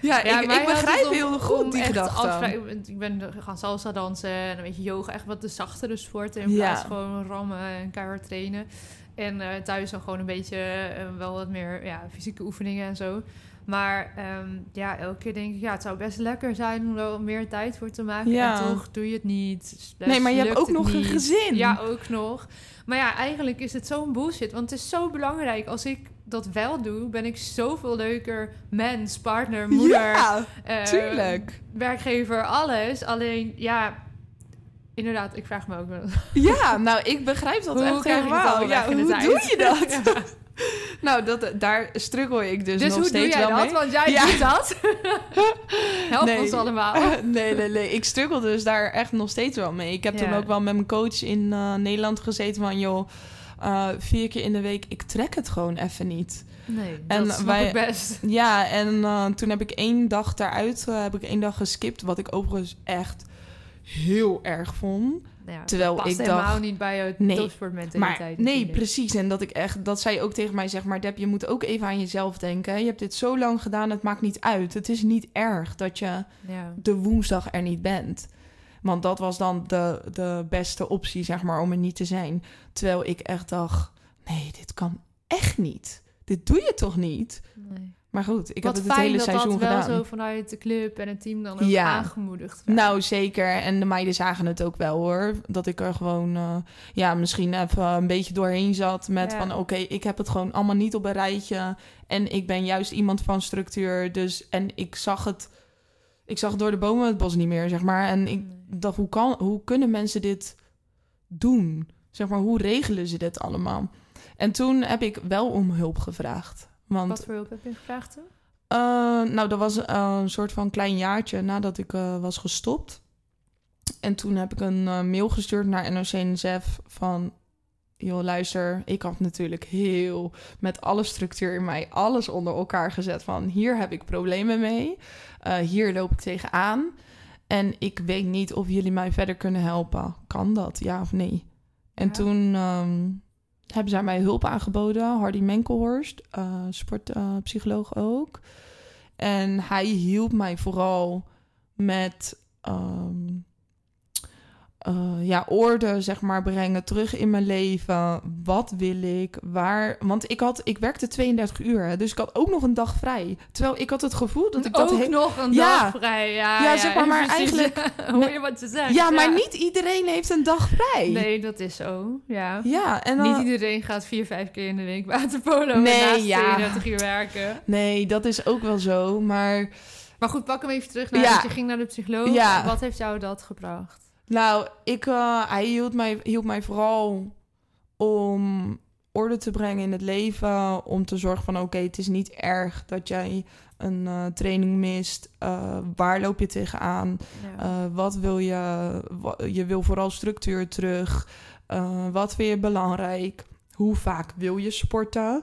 Ja, Ja, ik, begrijp om- heel goed die gedachte. Ik ben- gaan salsa dansen en een beetje yoga. Echt wat de zachtere sporten. In plaats van gewoon rammen en keihard trainen. En eh, thuis dan gewoon een beetje eh, wel wat meer ja, fysieke oefeningen en zo. Maar ehm, ja, elke keer denk ik, ja, het zou best lekker zijn om er meer tijd voor te maken. Ja. En toch doe je het niet. Dus Nee, maar je hebt ook nog een gezin. Ja, ook nog. Maar ja, eigenlijk is het zo'n bullshit. Want het is zo belangrijk. Als ik dat wel doe, ben ik zoveel leuker mens, partner, moeder, Ja, eh, tuurlijk. werkgever, alles. Alleen, ja, inderdaad, ik vraag me ook wel. Ja, nou, ik begrijp dat Hoe echt helemaal. Ja, hoe tijd? doe je dat? Ja. Nou, dat, daar struggle ik dus, Dus nog hoe doe steeds jij wel dat? mee. Want jij Ja. doet dat. Help Nee. ons allemaal. nee, nee, nee. Ik struggle dus daar echt nog steeds wel mee. Ik heb toen ook wel met mijn coach in eh, Nederland gezeten van... joh, eh, vier keer in de week, ik trek het gewoon even niet. Nee, En dat wij- ik best. Ja, en eh, toen heb ik één dag daaruit, eh, heb ik één dag geskipt... wat ik overigens echt heel erg vond. Ja, Terwijl past ik helemaal dacht- niet bij je Nee, topsportmentaliteit. Maar nee, precies. En dat ik echt, dat zij ook tegen mij zegt, maar Deb, je moet ook even aan jezelf denken. Je hebt dit zo lang gedaan, het maakt niet uit. Het is niet erg dat je Ja. de woensdag er niet bent. Want dat was dan de, de beste optie, zeg maar, om er niet te zijn. Terwijl ik echt dacht, nee, dit kan echt niet. Dit doe je toch niet? Nee. Maar goed, ik Wat heb het het hele dat seizoen dat wel gedaan. zo vanuit de club en het team dan ook Ja. aangemoedigd werd. Nou, zeker. En de meiden zagen het ook wel hoor. Dat ik er gewoon, eh, ja, misschien even een beetje doorheen zat. Met Ja. van, oké, ik heb het gewoon allemaal niet op een rijtje. En ik ben juist iemand van structuur. Dus, en ik zag het, ik zag door de bomen het bos niet meer, zeg maar. En ik Nee. dacht, hoe, kan, hoe kunnen mensen dit doen? Zeg maar, hoe regelen ze dit allemaal? En toen heb ik wel om hulp gevraagd. Want Wat voor hulp heb je gevraagd toen? eh, nou, dat was eh, een soort van klein jaartje nadat ik eh, was gestopt. En toen heb ik een mail gestuurd naar NOC-NSF van... joh, luister, ik had natuurlijk heel met alle structuur in mij alles onder elkaar gezet van... hier heb ik problemen mee, hier loop ik tegenaan... En ik weet niet of jullie mij verder kunnen helpen. Kan dat, ja of nee? En Ja. toen ehm, hebben zij mij hulp aangeboden. Hardy Menkelhorst, eh, sportpsycholoog ook. En hij hielp mij vooral met ehm, eh, ja, orde, zeg maar, brengen terug in mijn leven. Wat wil ik? Waar? Want ik, had, ik werkte 32 uur, dus ik had ook nog een dag vrij. Terwijl ik had het gevoel dat ik dat... Ook nog een Ja. dag vrij. Ja, Ja, zeg maar, maar eigenlijk- Hoor je wat ze zeggen? Ja, maar niet iedereen heeft een dag vrij. Nee, dat is zo. Ja. Ja, en dan... Niet iedereen gaat vier, vijf keer in de week waterpolo Nee, en naast ja. 32 uur werken. Nee, dat is ook wel zo, maar... Maar goed, pak hem even terug naar je ging naar de psycholoog. Wat heeft jou dat gebracht? Nou, ik, eh, hij hield mij, hielp mij vooral om orde te brengen in het leven. Om te zorgen van, oké, het is niet erg dat jij een eh, training mist. Eh, waar loop je tegenaan? Ja. Wat wil je? Je wil vooral structuur terug. Wat vind je belangrijk? Hoe vaak wil je sporten?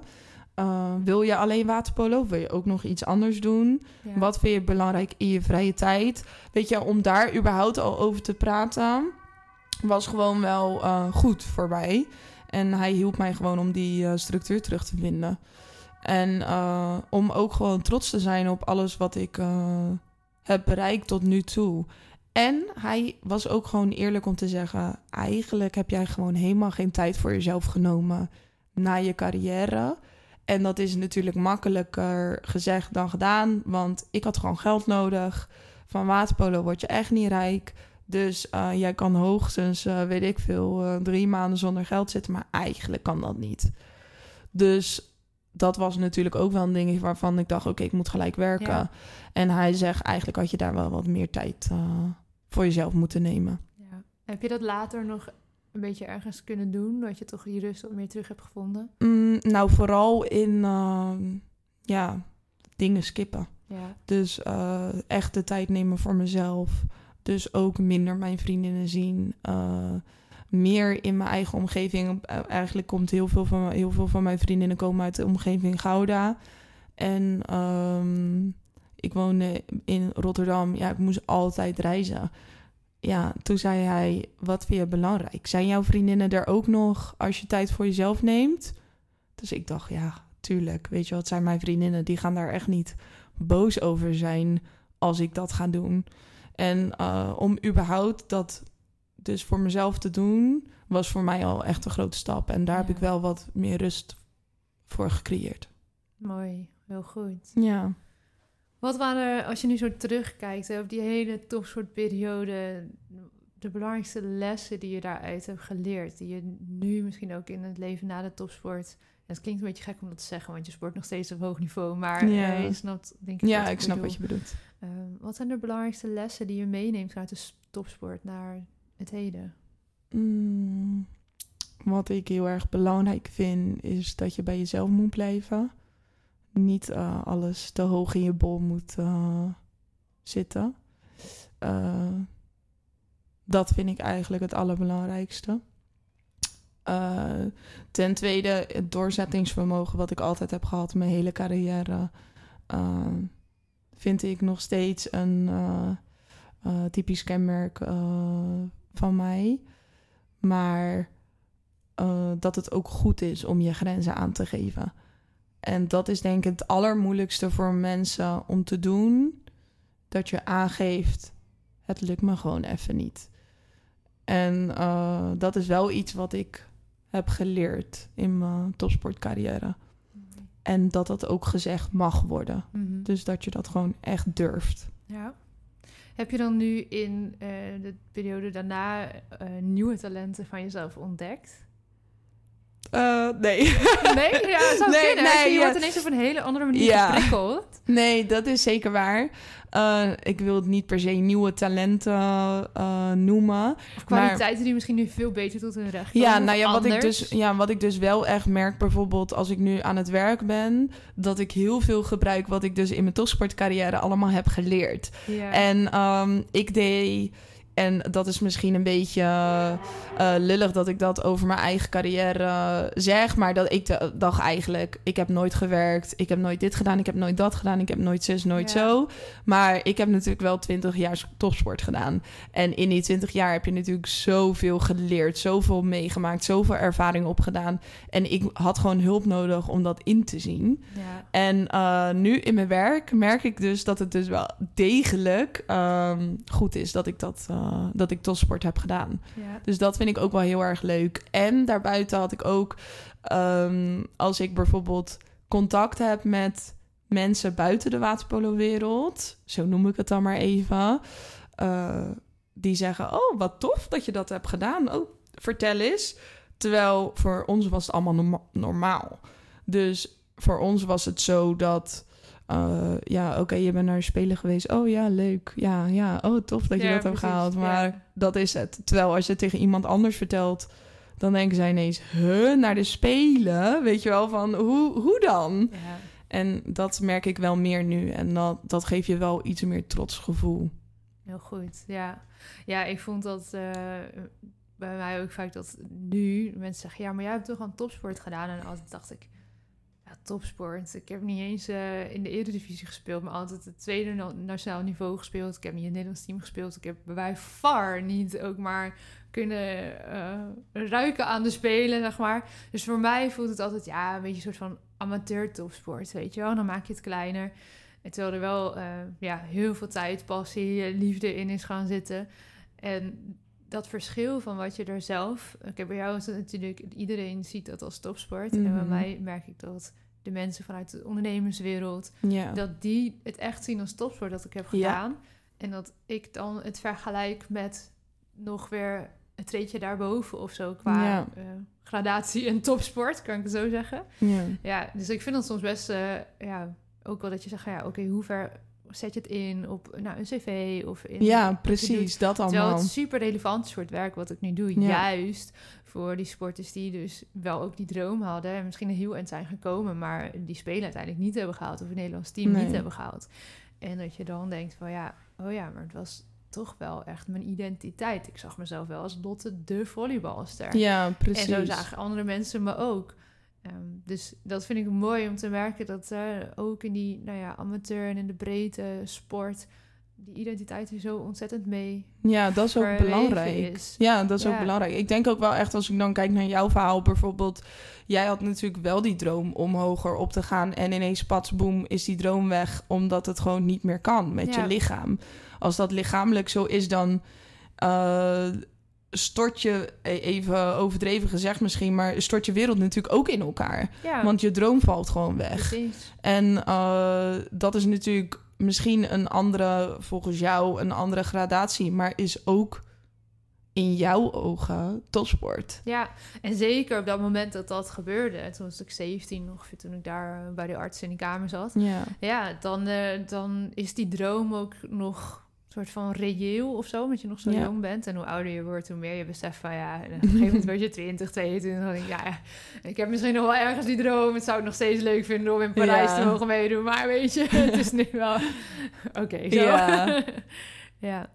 Eh, wil je alleen waterpolo? Of wil je ook nog iets anders doen? Ja. Wat vind je belangrijk in je vrije tijd? Weet je, om daar überhaupt al over te praten, was gewoon wel eh, goed voor mij. En hij hielp mij gewoon om die eh, structuur terug te vinden. En eh, om ook gewoon trots te zijn op alles wat ik heb bereikt tot nu toe. En hij was ook gewoon eerlijk om te zeggen: eigenlijk heb jij gewoon helemaal geen tijd voor jezelf genomen na je carrière. En dat is natuurlijk makkelijker gezegd dan gedaan, want ik had gewoon geld nodig. Van waterpolo word je echt niet rijk. Dus eh, jij kan hoogstens, eh, weet ik veel, eh, drie maanden zonder geld zitten. Maar eigenlijk kan dat niet. Dus dat was natuurlijk ook wel een ding waarvan ik dacht: oké, ik moet gelijk werken. Ja. En hij zegt: eigenlijk had je daar wel wat meer tijd voor jezelf moeten nemen. Ja. Heb je dat later nog een beetje ergens kunnen doen? Dat je toch je rust wat meer terug hebt gevonden? Mm, nou, vooral in ehm, ja, dingen skippen. Ja. Dus eh, echt de tijd nemen voor mezelf. Dus ook minder mijn vriendinnen zien. Eh, meer in mijn eigen omgeving. Eh, eigenlijk komt heel veel, van, heel veel van mijn vriendinnen komen uit de omgeving Gouda. En ehm, ik woonde in Rotterdam. Ja, ik moest altijd reizen. Ja, toen zei hij, wat vind je belangrijk? Zijn jouw vriendinnen er ook nog als je tijd voor jezelf neemt? Dus ik dacht, ja, tuurlijk. Weet je wat, zijn mijn vriendinnen. Die gaan daar echt niet boos over zijn als ik dat ga doen. En eh, om überhaupt dat dus voor mezelf te doen, was voor mij al echt een grote stap. En daar heb ik wel wat meer rust voor gecreëerd. Mooi, heel goed. Ja. Wat waren er, als je nu zo terugkijkt hè, op die hele topsportperiode, de belangrijkste lessen die je daaruit hebt geleerd? Die je nu misschien ook in het leven na de topsport... Het klinkt een beetje gek om dat te zeggen, want je sport nog steeds op hoog niveau. Maar Ja. eh, je snapt denk ik Ja, wat ik snap wat je bedoelt. Ehm, wat zijn de belangrijkste lessen die je meeneemt vanuit de topsport naar het heden? Mm, wat ik heel erg belangrijk vind, is dat je bij jezelf moet blijven. Niet eh, alles te hoog in je bol moet eh, zitten. Eh, dat vind ik eigenlijk het allerbelangrijkste. Ten tweede, het doorzettingsvermogen wat ik altijd heb gehad mijn hele carrière. vind ik nog steeds een typisch kenmerk van mij. Maar dat het ook goed is om je grenzen aan te geven. En dat is denk ik het allermoeilijkste voor mensen om te doen. Dat je aangeeft, het lukt me gewoon even niet. En eh, dat is wel iets wat ik heb geleerd in mijn topsportcarrière. En dat dat ook gezegd mag worden. Mhm. Dus dat je dat gewoon echt durft. Ja. Heb je dan nu in eh, de periode daarna eh, nieuwe talenten van jezelf ontdekt? Eh, nee. Nee, ja, het zou Nee, kunnen. nee, je ja. wordt ineens op een hele andere manier Ja. geprikkeld. nee, dat is zeker waar. Eh, ik wil het niet per se nieuwe talenten eh, noemen. Of kwaliteiten die misschien nu veel beter tot hun recht Ja, komen, nou of ja wat, ik dus, ja, wat ik dus wel echt merk, bijvoorbeeld als ik nu aan het werk ben, dat ik heel veel gebruik wat ik dus in mijn topsportcarrière allemaal heb geleerd. Ja. En ehm, ik deed, en dat is misschien een beetje eh, lullig dat ik dat over mijn eigen carrière eh, zeg, maar dat ik de- dacht eigenlijk, ik heb nooit gewerkt, ik heb nooit dit gedaan, ik heb nooit dat gedaan, ik heb nooit zus, nooit Ja. zo. Maar ik heb natuurlijk wel 20 jaar topsport gedaan. En in die 20 jaar heb je natuurlijk zoveel geleerd, zoveel meegemaakt, zoveel ervaring opgedaan. En ik had gewoon hulp nodig om dat in te zien. ja. En eh, nu in mijn werk merk ik dus dat het dus wel degelijk ehm, goed is dat ik dat eh, dat ik topsport heb gedaan. Ja. Dus dat vind ik ook wel heel erg leuk. En daarbuiten had ik ook, ehm, als ik bijvoorbeeld contact heb met mensen buiten de waterpolo-wereld, zo noem ik het dan maar even, eh, die zeggen: Oh, wat tof dat je dat hebt gedaan. Oh, vertel eens. Terwijl voor ons was het allemaal norma- normaal. Dus voor ons was het zo dat. Eh, ja, oké, je bent naar een spelen geweest. Oh ja, leuk. Ja, ja. Oh, tof dat je Ja, dat hebt gehaald. ja. Maar dat is het. Terwijl als je het tegen iemand anders vertelt, dan denken zij ineens, huh, naar de spelen? Weet je wel, van hoe, hoe dan? Ja. En dat merk ik wel meer nu. En dat, dat geeft je wel iets meer trots gevoel. Heel goed, ja. Ja, ik vond dat eh, bij mij ook vaak dat nu mensen zeggen... ja, maar jij hebt toch aan topsport gedaan? En altijd dacht ik, topsport. Ik heb niet eens eh, in de Eredivisie gespeeld... maar altijd het tweede na- nationaal niveau gespeeld. Ik heb niet in het Nederlands team gespeeld. Ik heb bij far niet ook maar kunnen eh, ruiken aan de spelen, zeg maar. Dus voor mij voelt het altijd, ja, een beetje een soort van amateur topsport, weet je wel. Dan maak je het kleiner. En terwijl er wel eh, ja, heel veel tijd, passie, liefde in is gaan zitten. En dat verschil van wat je er zelf... Ik heb bij jou is natuurlijk... Iedereen ziet dat als topsport. En bij Mhm. mij merk ik dat de mensen vanuit de ondernemerswereld... Ja. dat die het echt zien als topsport dat ik heb Ja. gedaan. En dat ik dan het vergelijk met nog weer een treedje daarboven of zo... qua Ja. eh, gradatie en topsport, kan ik het zo zeggen. ja. Ja, dus ik vind dat soms best, eh, ja, ook wel dat je zegt, ja, oké, hoe ver zet je het in op nou, een cv of in... ja, precies. Dat Terwijl allemaal. het super relevant het werk wat ik nu doe. Ja. Juist voor die sporters die dus wel ook die droom hadden... en misschien een heel eind zijn gekomen... maar die spelen uiteindelijk niet hebben gehaald... of een Nederlands team Nee. niet hebben gehaald. En dat je dan denkt van ja, oh ja, maar het was toch wel echt mijn identiteit. Ik zag mezelf wel als Lotte de volleybalster. Ja, precies. En zo zagen andere mensen me ook. Ehm, dus dat vind ik mooi om te merken dat eh, ook in die nou ja, amateur en in de breedte sport die identiteit er zo ontzettend mee Ja, dat is ook belangrijk. is. Ja, dat is ook belangrijk. Ik denk ook wel echt, als ik dan kijk naar jouw verhaal bijvoorbeeld. Jij had natuurlijk wel die droom om hoger op te gaan. En ineens, pats, boem, is die droom weg. Omdat het gewoon niet meer kan met Ja. je lichaam. Als dat lichamelijk zo is, dan eh, stort je, e- even overdreven gezegd misschien... maar stort je wereld natuurlijk ook in elkaar. Ja, Want je droom valt gewoon weg. precies. En eh, dat is natuurlijk misschien een andere, volgens jou, een andere gradatie, maar is ook in jouw ogen topsport. Ja, en zeker op dat moment dat dat gebeurde, toen was ik 17 ongeveer, toen ik daar eh, bij de arts in die kamer zat. Ja. Ja, dan, eh, dan is die droom ook nog soort van reëel of zo, omdat je nog zo Ja. jong bent. En hoe ouder je wordt, hoe meer je beseft van ja, en op een gegeven moment word je 20, 22. Dan denk ik, ja, ik heb misschien nog wel ergens die droom. Het zou ik nog steeds leuk vinden om in Parijs Ja. te mogen meedoen. Maar weet je, het is nu wel oké. Ja. ja.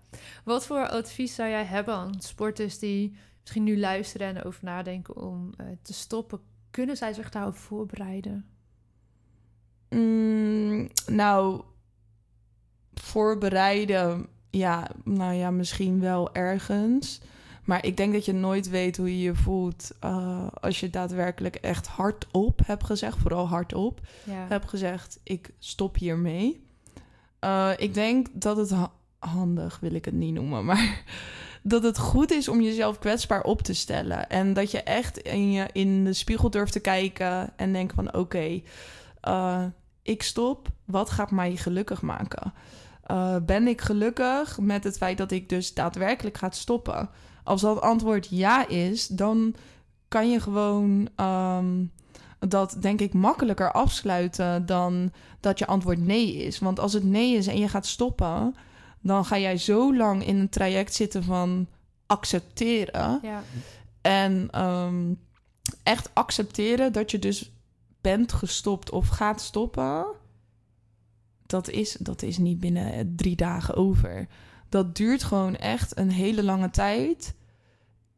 Wat voor advies zou jij hebben aan sporters die misschien nu luisteren en erover nadenken om eh, te stoppen? Kunnen zij zich daarop voorbereiden? Mm, nou, voorbereiden, ja, nou ja, misschien wel ergens. Maar ik denk dat je nooit weet hoe je je voelt eh, als je daadwerkelijk echt hardop hebt gezegd, vooral hardop. Ja. heb gezegd, ik stop hiermee. Eh ik denk dat het ha- handig, wil ik het niet noemen, maar dat het goed is om jezelf kwetsbaar op te stellen. En dat je echt in, je, in de spiegel durft te kijken en denken van oké, eh, ik stop, wat gaat mij gelukkig maken? Eh, ben ik gelukkig met het feit dat ik dus daadwerkelijk ga stoppen? Als dat antwoord ja is, dan kan je gewoon ehm, dat, denk ik, makkelijker afsluiten dan dat je antwoord nee is. Want als het nee is en je gaat stoppen, dan ga jij zo lang in een traject zitten van accepteren. Ja. En ehm, echt accepteren dat je dus bent gestopt of gaat stoppen. Dat is, dat is niet binnen drie dagen over. Dat duurt gewoon echt een hele lange tijd.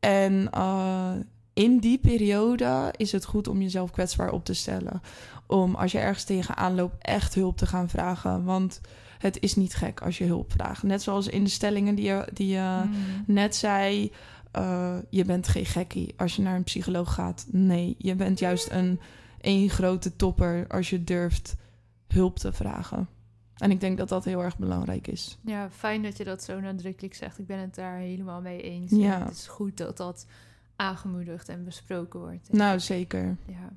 En eh, in die periode is het goed om jezelf kwetsbaar op te stellen. Om als je ergens tegenaan loopt, echt hulp te gaan vragen. Want het is niet gek als je hulp vraagt. Net zoals in de stellingen die je, die je Mm. net zei. eh, je bent geen gekkie als je naar een psycholoog gaat. Nee, je bent juist een één grote topper als je durft hulp te vragen. En ik denk dat dat heel erg belangrijk is. Ja, fijn dat je dat zo nadrukkelijk zegt. Ik ben het daar helemaal mee eens. Ja. En Het is goed dat dat aangemoedigd en besproken wordt. Nou, zeker. Ja.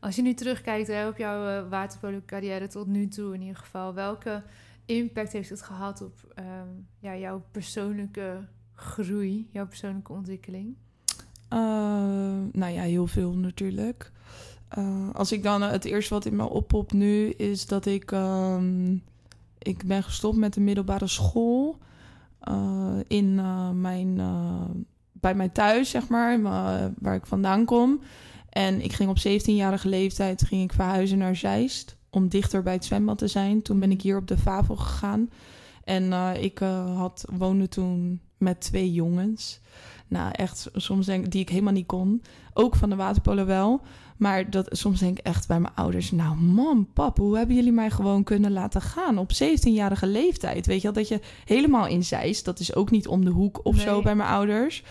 Als je nu terugkijkt hè, op jouw eh, waterpolo-carrière tot nu toe in ieder geval, welke impact heeft het gehad op ehm, ja, jouw persoonlijke groei, jouw persoonlijke ontwikkeling? Eh, nou ja, heel veel natuurlijk. Eh, als ik dan eh, het eerste wat in me oppopt nu is dat ik... ehm, ik ben gestopt met de middelbare school eh, in mijn, bij mij thuis, zeg maar, ma- waar ik vandaan kom. En ik ging op 17-jarige leeftijd ging ik verhuizen naar Zeist om dichter bij het zwembad te zijn. Toen ben ik hier op de Favo gegaan. En ik had, woonde toen met twee jongens. Nou, echt soms denk die ik helemaal niet kon. Ook van de waterpolo wel. Maar dat, soms denk ik echt bij mijn ouders... nou, mam, pap, hoe hebben jullie mij gewoon kunnen laten gaan... op 17-jarige leeftijd? Weet je wel, dat je helemaal in Zeist... dat is ook niet om de hoek of zo bij mijn ouders.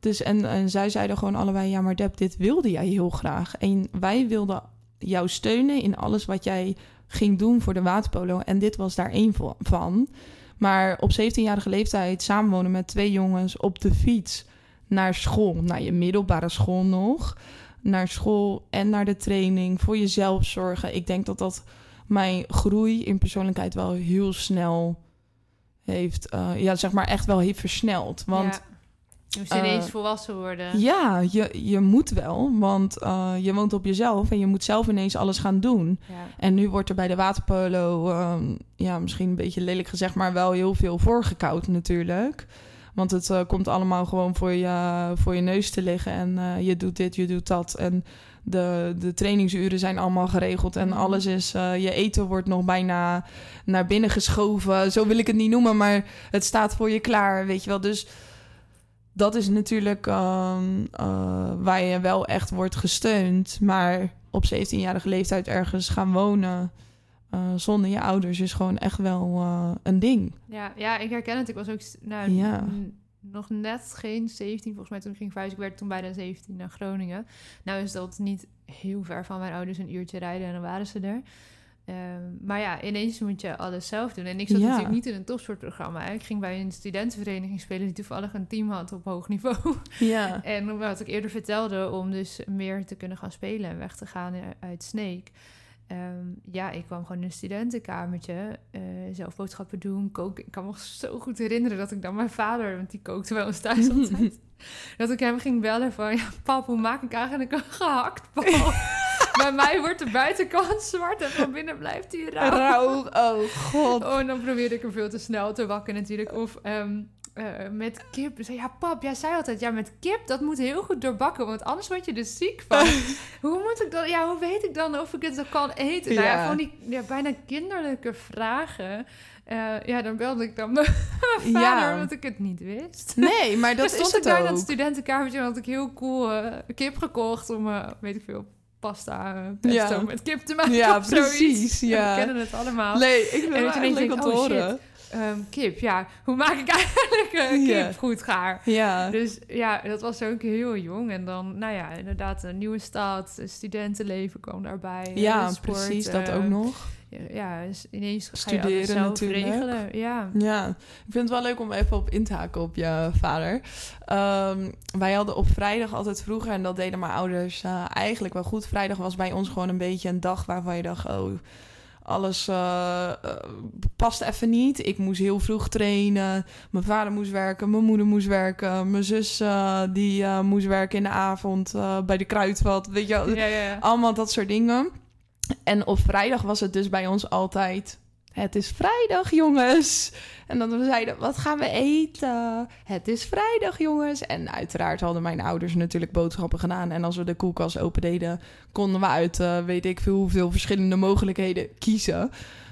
Dus en, en zij zeiden gewoon allebei... ja, maar Deb, dit wilde jij heel graag. En wij wilden jou steunen in alles wat jij ging doen voor de waterpolo. En dit was daar één van. Maar op 17-jarige leeftijd samenwonen met twee jongens op de fiets naar school, naar je middelbare school nog, naar school en naar de training, voor jezelf zorgen. Ik denk dat dat mijn groei in persoonlijkheid wel heel snel heeft, eh, ja, zeg maar echt wel heeft versneld. Want ja. Je moest ineens eh, volwassen worden. ja, je, je moet wel, want eh, je woont op jezelf en je moet zelf ineens alles gaan doen. Ja. En nu wordt er bij de waterpolo, ehm, ja, misschien een beetje lelijk gezegd, maar wel heel veel voorgekoud natuurlijk. Want het eh, komt allemaal gewoon voor je, voor je neus te liggen en eh, je doet dit, je doet dat. En de, de trainingsuren zijn allemaal geregeld en Mhm. alles is, eh, je eten wordt nog bijna naar binnen geschoven. Zo wil ik het niet noemen, maar het staat voor je klaar, weet je wel. Dus dat is natuurlijk ehm, eh, waar je wel echt wordt gesteund. Maar op 17-jarige leeftijd ergens gaan wonen eh, zonder je ouders is gewoon echt wel eh, een ding. Ja, ja, ik herken het. Ik was ook nou, Ja. nog net geen 17, volgens mij toen ik ging verhuizen. Ik werd toen bijna 17 naar Groningen. Nou is dat niet heel ver van mijn ouders, een uurtje rijden en dan waren ze er. Ehm, maar ja, ineens moet je alles zelf doen. En ik zat Ja. natuurlijk niet in een topsportprogramma. Ik ging bij een studentenvereniging spelen die toevallig een team had op hoog niveau. Ja. En wat ik eerder vertelde, om dus meer te kunnen gaan spelen en weg te gaan uit Snake. Ehm, ja, ik kwam gewoon in een studentenkamertje, eh, zelf boodschappen doen, koken. Ik kan me zo goed herinneren dat ik dan mijn vader, want die kookte wel eens thuis altijd, dat ik hem ging bellen van, ja, pap, hoe maak ik eigenlijk een gehaktbal? Bij mij wordt de buitenkant zwart en van binnen blijft hij rauw. Rauw, oh god. Oh, en dan probeerde ik hem veel te snel te wakken natuurlijk. Of ehm, eh, met kip. Dus ja, pap, jij zei altijd, ja, met kip, dat moet heel goed doorbakken, want anders word je er ziek van. hoe moet ik dan, ja, hoe weet ik dan of ik het dan kan eten? Nou ja, van die ja, bijna kinderlijke vragen. Eh, ja, dan belde ik dan mijn vader, Ja. omdat ik het niet wist. Nee, maar dat Dan stond is ik het daar in het ook. studentenkamertje en had ik heel cool eh, kip gekocht om, weet ik veel, pasta, pesto Ja. met kip te maken Ja, precies, ja. We kennen het allemaal. Nee, ik En het dat je denkt, te oh, Ehm, kip, ja. Hoe maak ik eigenlijk eh, kip Ja. goed gaar? Ja. Dus ja, dat was ook heel jong. En dan, nou ja, inderdaad, een nieuwe stad, studentenleven kwam daarbij. Ja, sport, precies, dat ook nog. Ja, dus ineens ga je Studeren alles zelf natuurlijk. regelen. Ja. Ja, ik vind het wel leuk om even op in te haken op je vader. Ehm, wij hadden op vrijdag altijd vroeger, en dat deden mijn ouders eh, eigenlijk wel goed. Vrijdag was bij ons gewoon een beetje een dag waarvan je dacht, oh, alles uh, past even niet. Ik moest heel vroeg trainen. Mijn vader moest werken, mijn moeder moest werken. Mijn zus die moest werken in de avond bij de kruidvat. Weet je wel, ja, ja, ja. allemaal dat soort dingen. En op vrijdag was het dus bij ons altijd... Het is vrijdag, jongens. En dan zeiden wat gaan we eten? Het is vrijdag, jongens. En uiteraard hadden mijn ouders natuurlijk boodschappen gedaan. En als we de koelkast open deden, konden we uit, uh, weet ik veel, hoeveel verschillende mogelijkheden kiezen.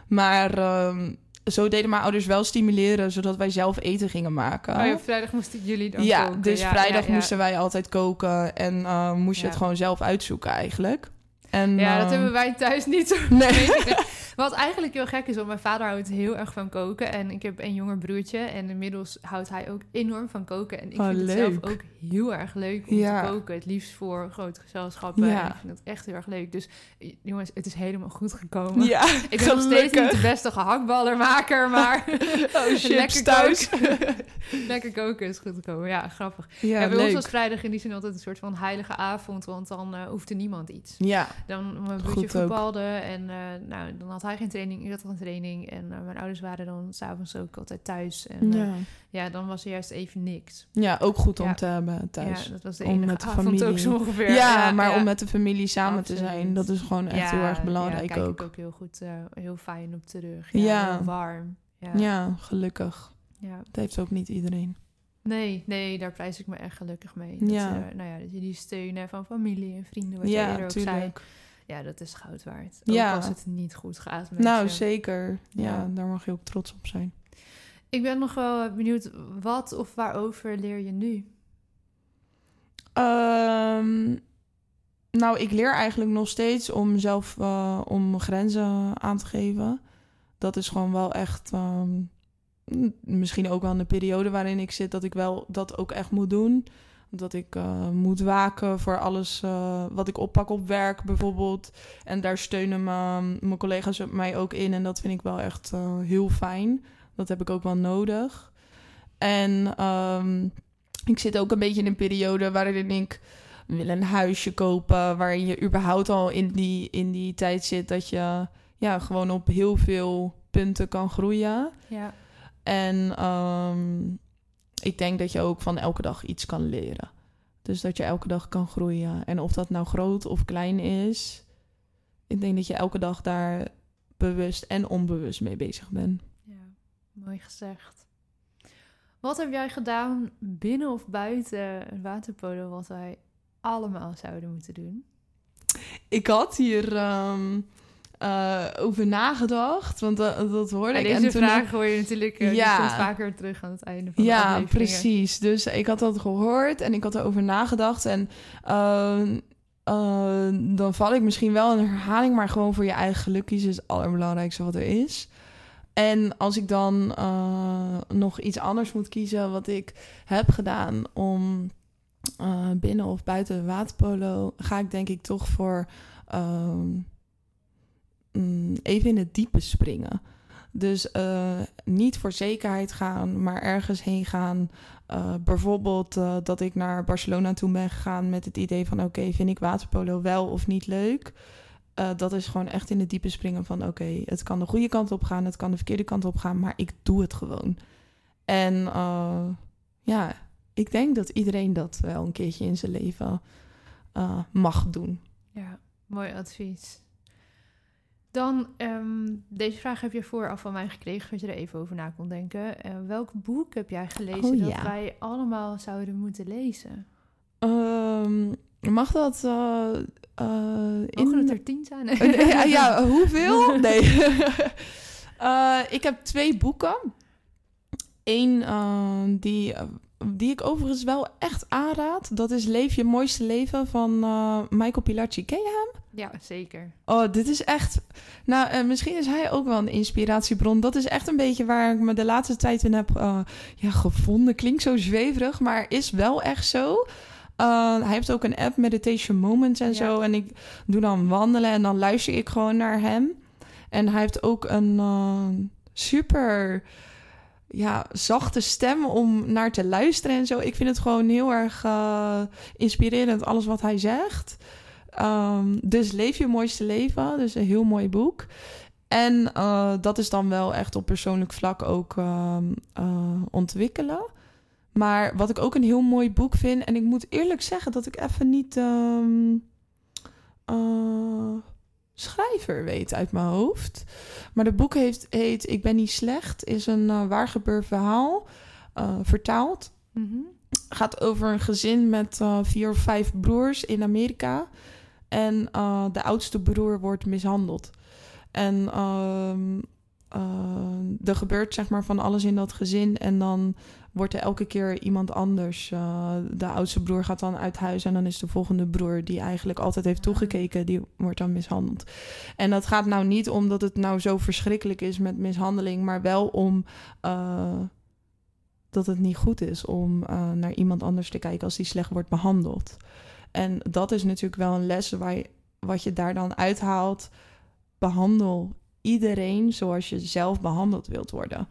Maar uh, zo deden mijn ouders wel stimuleren, zodat wij zelf eten gingen maken. Oh ja, vrijdag moesten jullie dan ja, koken. Dus vrijdag moesten wij altijd koken en uh, moest je het gewoon zelf uitzoeken eigenlijk. En, ja, dat hebben wij thuis niet. Nee. Wat eigenlijk heel gek is, want mijn vader houdt heel erg van koken. En ik heb een jonger broertje. En inmiddels houdt hij ook enorm van koken. En ik oh, vind leuk. het zelf ook heel erg leuk om Ja. te koken. Het liefst voor grote gezelschappen. Ja. Ik vind het echt heel erg leuk. Dus jongens, het is helemaal goed gekomen. Ja, Ik ben nog steeds niet de beste gehaktballermaker, maar Oh, chips thuis. koken. lekker koken is goed gekomen. Ja, grappig. Ja, Ja, bij ons leuk. was vrijdag in die zin altijd een soort van heilige avond, want dan eh hoefde niemand iets. Ja, Dan mijn broertje voetbalde en eh, nou, dan had hij geen training, ik had een training. En eh, mijn ouders waren dan s'avonds ook altijd thuis. En eh, ja. ja, dan was er juist even niks. ja, ook goed om Ja. te hebben thuis. Ja, dat was de Om enige met de avond ook familie. zo ongeveer. Ja, maar om met de familie samen te zijn, dat is gewoon echt heel erg belangrijk ja, kijk ook. ik ook heel goed, eh, heel fijn op terug. Ja. Warm. Ja, Ja, gelukkig. ja. Dat heeft ook niet iedereen. Nee, nee, daar prijs ik me echt gelukkig mee. Dat, Ja. nou ja, dat je die steun hebt van familie en vrienden, wat je eerder ook zei. Ja, dat is goud waard. Ook Ja. als het niet goed gaat met Nou, je. zeker. Ja, Ja. daar mag je ook trots op zijn. Ik ben nog wel benieuwd, wat of waarover leer je nu? Ehm, nou, ik leer eigenlijk nog steeds om zelf eh, om grenzen aan te geven. Dat is gewoon wel echt. ehm, misschien ook wel een periode waarin ik zit dat ik wel dat ook echt moet doen. Dat ik eh, moet waken voor alles eh, wat ik oppak op werk bijvoorbeeld. En daar steunen mijn, mijn collega's mij ook in. En dat vind ik wel echt eh, heel fijn. Dat heb ik ook wel nodig. En ehm, ik zit ook een beetje in een periode waarin ik wil een huisje kopen. Waarin je überhaupt al in die, in die tijd zit dat je ja, gewoon op heel veel punten kan groeien. Ja, En ehm, ik denk dat je ook van elke dag iets kan leren. Dus dat je elke dag kan groeien. En of dat nou groot of klein is, ik denk dat je elke dag daar bewust en onbewust mee bezig bent. ja, mooi gezegd. Wat heb jij gedaan binnen of buiten het waterpolo wat wij allemaal zouden moeten doen? Ik had hier ehm, eh, over nagedacht, want dat, dat hoorde En ik. deze en toen vraag hoor je natuurlijk, Ja. komt vaker terug aan het einde van de Ja, precies. Dus ik had dat gehoord en ik had erover nagedacht. En eh, eh, dan val ik misschien wel in een herhaling, maar gewoon voor je eigen geluk kiezen is het allerbelangrijkste wat er is. En als ik dan nog iets anders moet kiezen wat ik heb gedaan om binnen of buiten waterpolo, ga ik denk ik toch voor ehm, mm, even in het diepe springen. Dus eh, niet voor zekerheid gaan, maar ergens heen gaan. Eh, bijvoorbeeld eh, dat ik naar Barcelona toe ben gegaan met het idee van... oké, vind ik waterpolo wel of niet leuk? Dat is gewoon echt in het diepe springen van... oké, het kan de goede kant op gaan, het kan de verkeerde kant op gaan... maar ik doe het gewoon. En ja, ik denk dat iedereen dat wel een keertje in zijn leven mag doen. Ja, mooi advies. Dan, ehm, deze vraag heb je vooraf van mij gekregen, dat je er even over na kon denken. Eh, welk boek heb jij gelezen Oh, dat ja. wij allemaal zouden moeten lezen? Ehm, mag dat eh, eh, Mogen het in... er tien zijn? Ja, ja, hoeveel? Nee. Ik heb twee boeken. Eén eh, die, die ik overigens wel echt aanraad. Dat is Leef je mooiste leven van eh, Michael Pilarchi. Ken je hem? Ja, zeker. Oh, dit is echt... Nou, eh, misschien is hij ook wel een inspiratiebron. Dat is echt een beetje waar ik me de laatste tijd in heb eh, ja, gevonden. Klinkt zo zweverig, maar is wel echt zo. Hij heeft ook een app, Meditation Moments en Ja. zo. En ik doe dan wandelen en dan luister ik gewoon naar hem. En hij heeft ook een super ja, zachte stem om naar te luisteren en zo. Ik vind het gewoon heel erg eh, inspirerend, alles wat hij zegt. Ehm, dus Leef je mooiste leven, dus een heel mooi boek. En uh, dat is dan wel echt op persoonlijk vlak ook uh, uh, ontwikkelen. Maar wat ik ook een heel mooi boek vind, en ik moet eerlijk zeggen dat ik even niet um, schrijver weet uit mijn hoofd. Maar het boek heeft, heet Ik ben niet slecht, is een uh, waar gebeurd verhaal, uh, vertaald. Mm -hmm. Gaat over een gezin met uh, vier of vijf broers in Amerika. En de oudste broer wordt mishandeld. En er gebeurt zeg maar van alles in dat gezin. En dan wordt er elke keer iemand anders. Uh, de oudste broer gaat dan uit huis en dan is de volgende broer die eigenlijk altijd heeft toegekeken, die wordt dan mishandeld. En dat gaat nou niet omdat het nou zo verschrikkelijk is met mishandeling, maar wel om uh, dat het niet goed is om uh, naar iemand anders te kijken als die slecht wordt behandeld. En dat is natuurlijk wel een les waar je, wat je daar dan uithaalt. Behandel iedereen zoals je zelf behandeld wilt worden.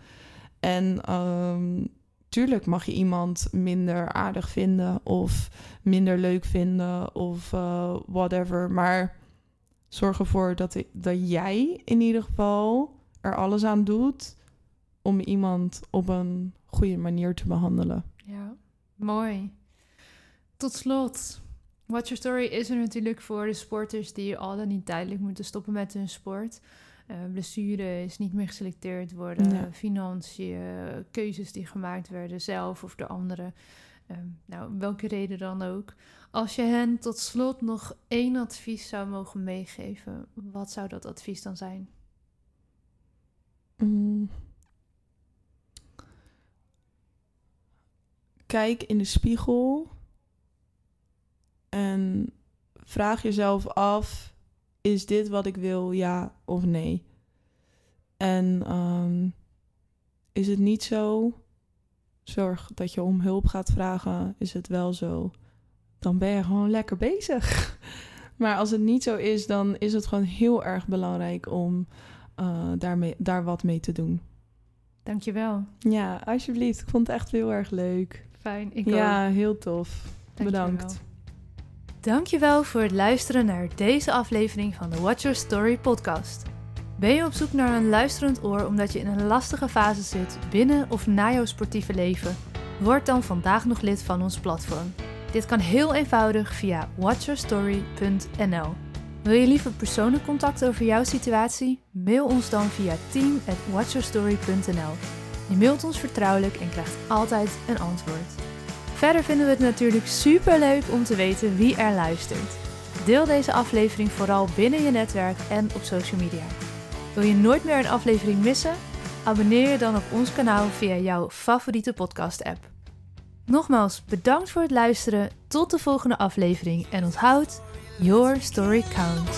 En um, tuurlijk mag je iemand minder aardig vinden of minder leuk vinden of uh, whatever. Maar zorg ervoor dat, dat jij in ieder geval er alles aan doet om iemand op een goede manier te behandelen. Ja, mooi. Tot slot, Watch Your Story is er natuurlijk voor de sporters die al dan niet tijdelijk moeten stoppen met hun sport. Uh, blessure is niet meer geselecteerd worden, ja. financiën, keuzes die gemaakt werden zelf of door anderen. Uh, nou, welke reden dan ook. Als je hen tot slot nog één advies zou mogen meegeven, wat zou dat advies dan zijn? Mm. Kijk in de spiegel en vraag jezelf af is dit wat ik wil, ja of nee? En um, is het niet zo, zorg dat je om hulp gaat vragen. Is het wel zo, dan ben je gewoon lekker bezig. maar als het niet zo is, dan is het gewoon heel erg belangrijk om uh, daarmee, daar wat mee te doen. Dankjewel. Ja, alsjeblieft. Ik vond het echt heel erg leuk. Fijn, ik Ja, ook. heel tof. Dankjewel. Bedankt. Dankjewel voor het luisteren naar deze aflevering van de Watch Your Story podcast. Ben je op zoek naar een luisterend oor omdat je in een lastige fase zit binnen of na jouw sportieve leven? Word dan vandaag nog lid van ons platform. Dit kan heel eenvoudig via watchyourstory.nl. Wil je liever persoonlijk contact over jouw situatie? Mail ons dan via team@watchyourstory.nl. Je mailt ons vertrouwelijk en krijgt altijd een antwoord. Verder vinden we het natuurlijk super leuk om te weten wie er luistert. Deel deze aflevering vooral binnen je netwerk en op social media. Wil je nooit meer een aflevering missen? Abonneer je dan op ons kanaal via jouw favoriete podcast-app. Nogmaals, bedankt voor het luisteren. Tot de volgende aflevering en onthoud, your story counts.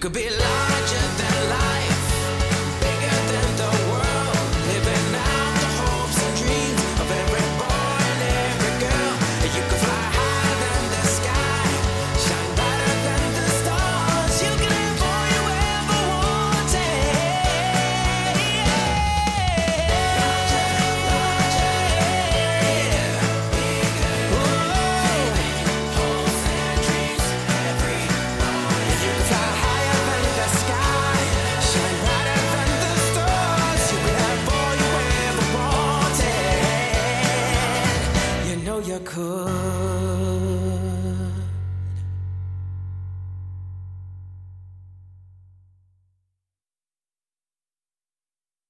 could be larger than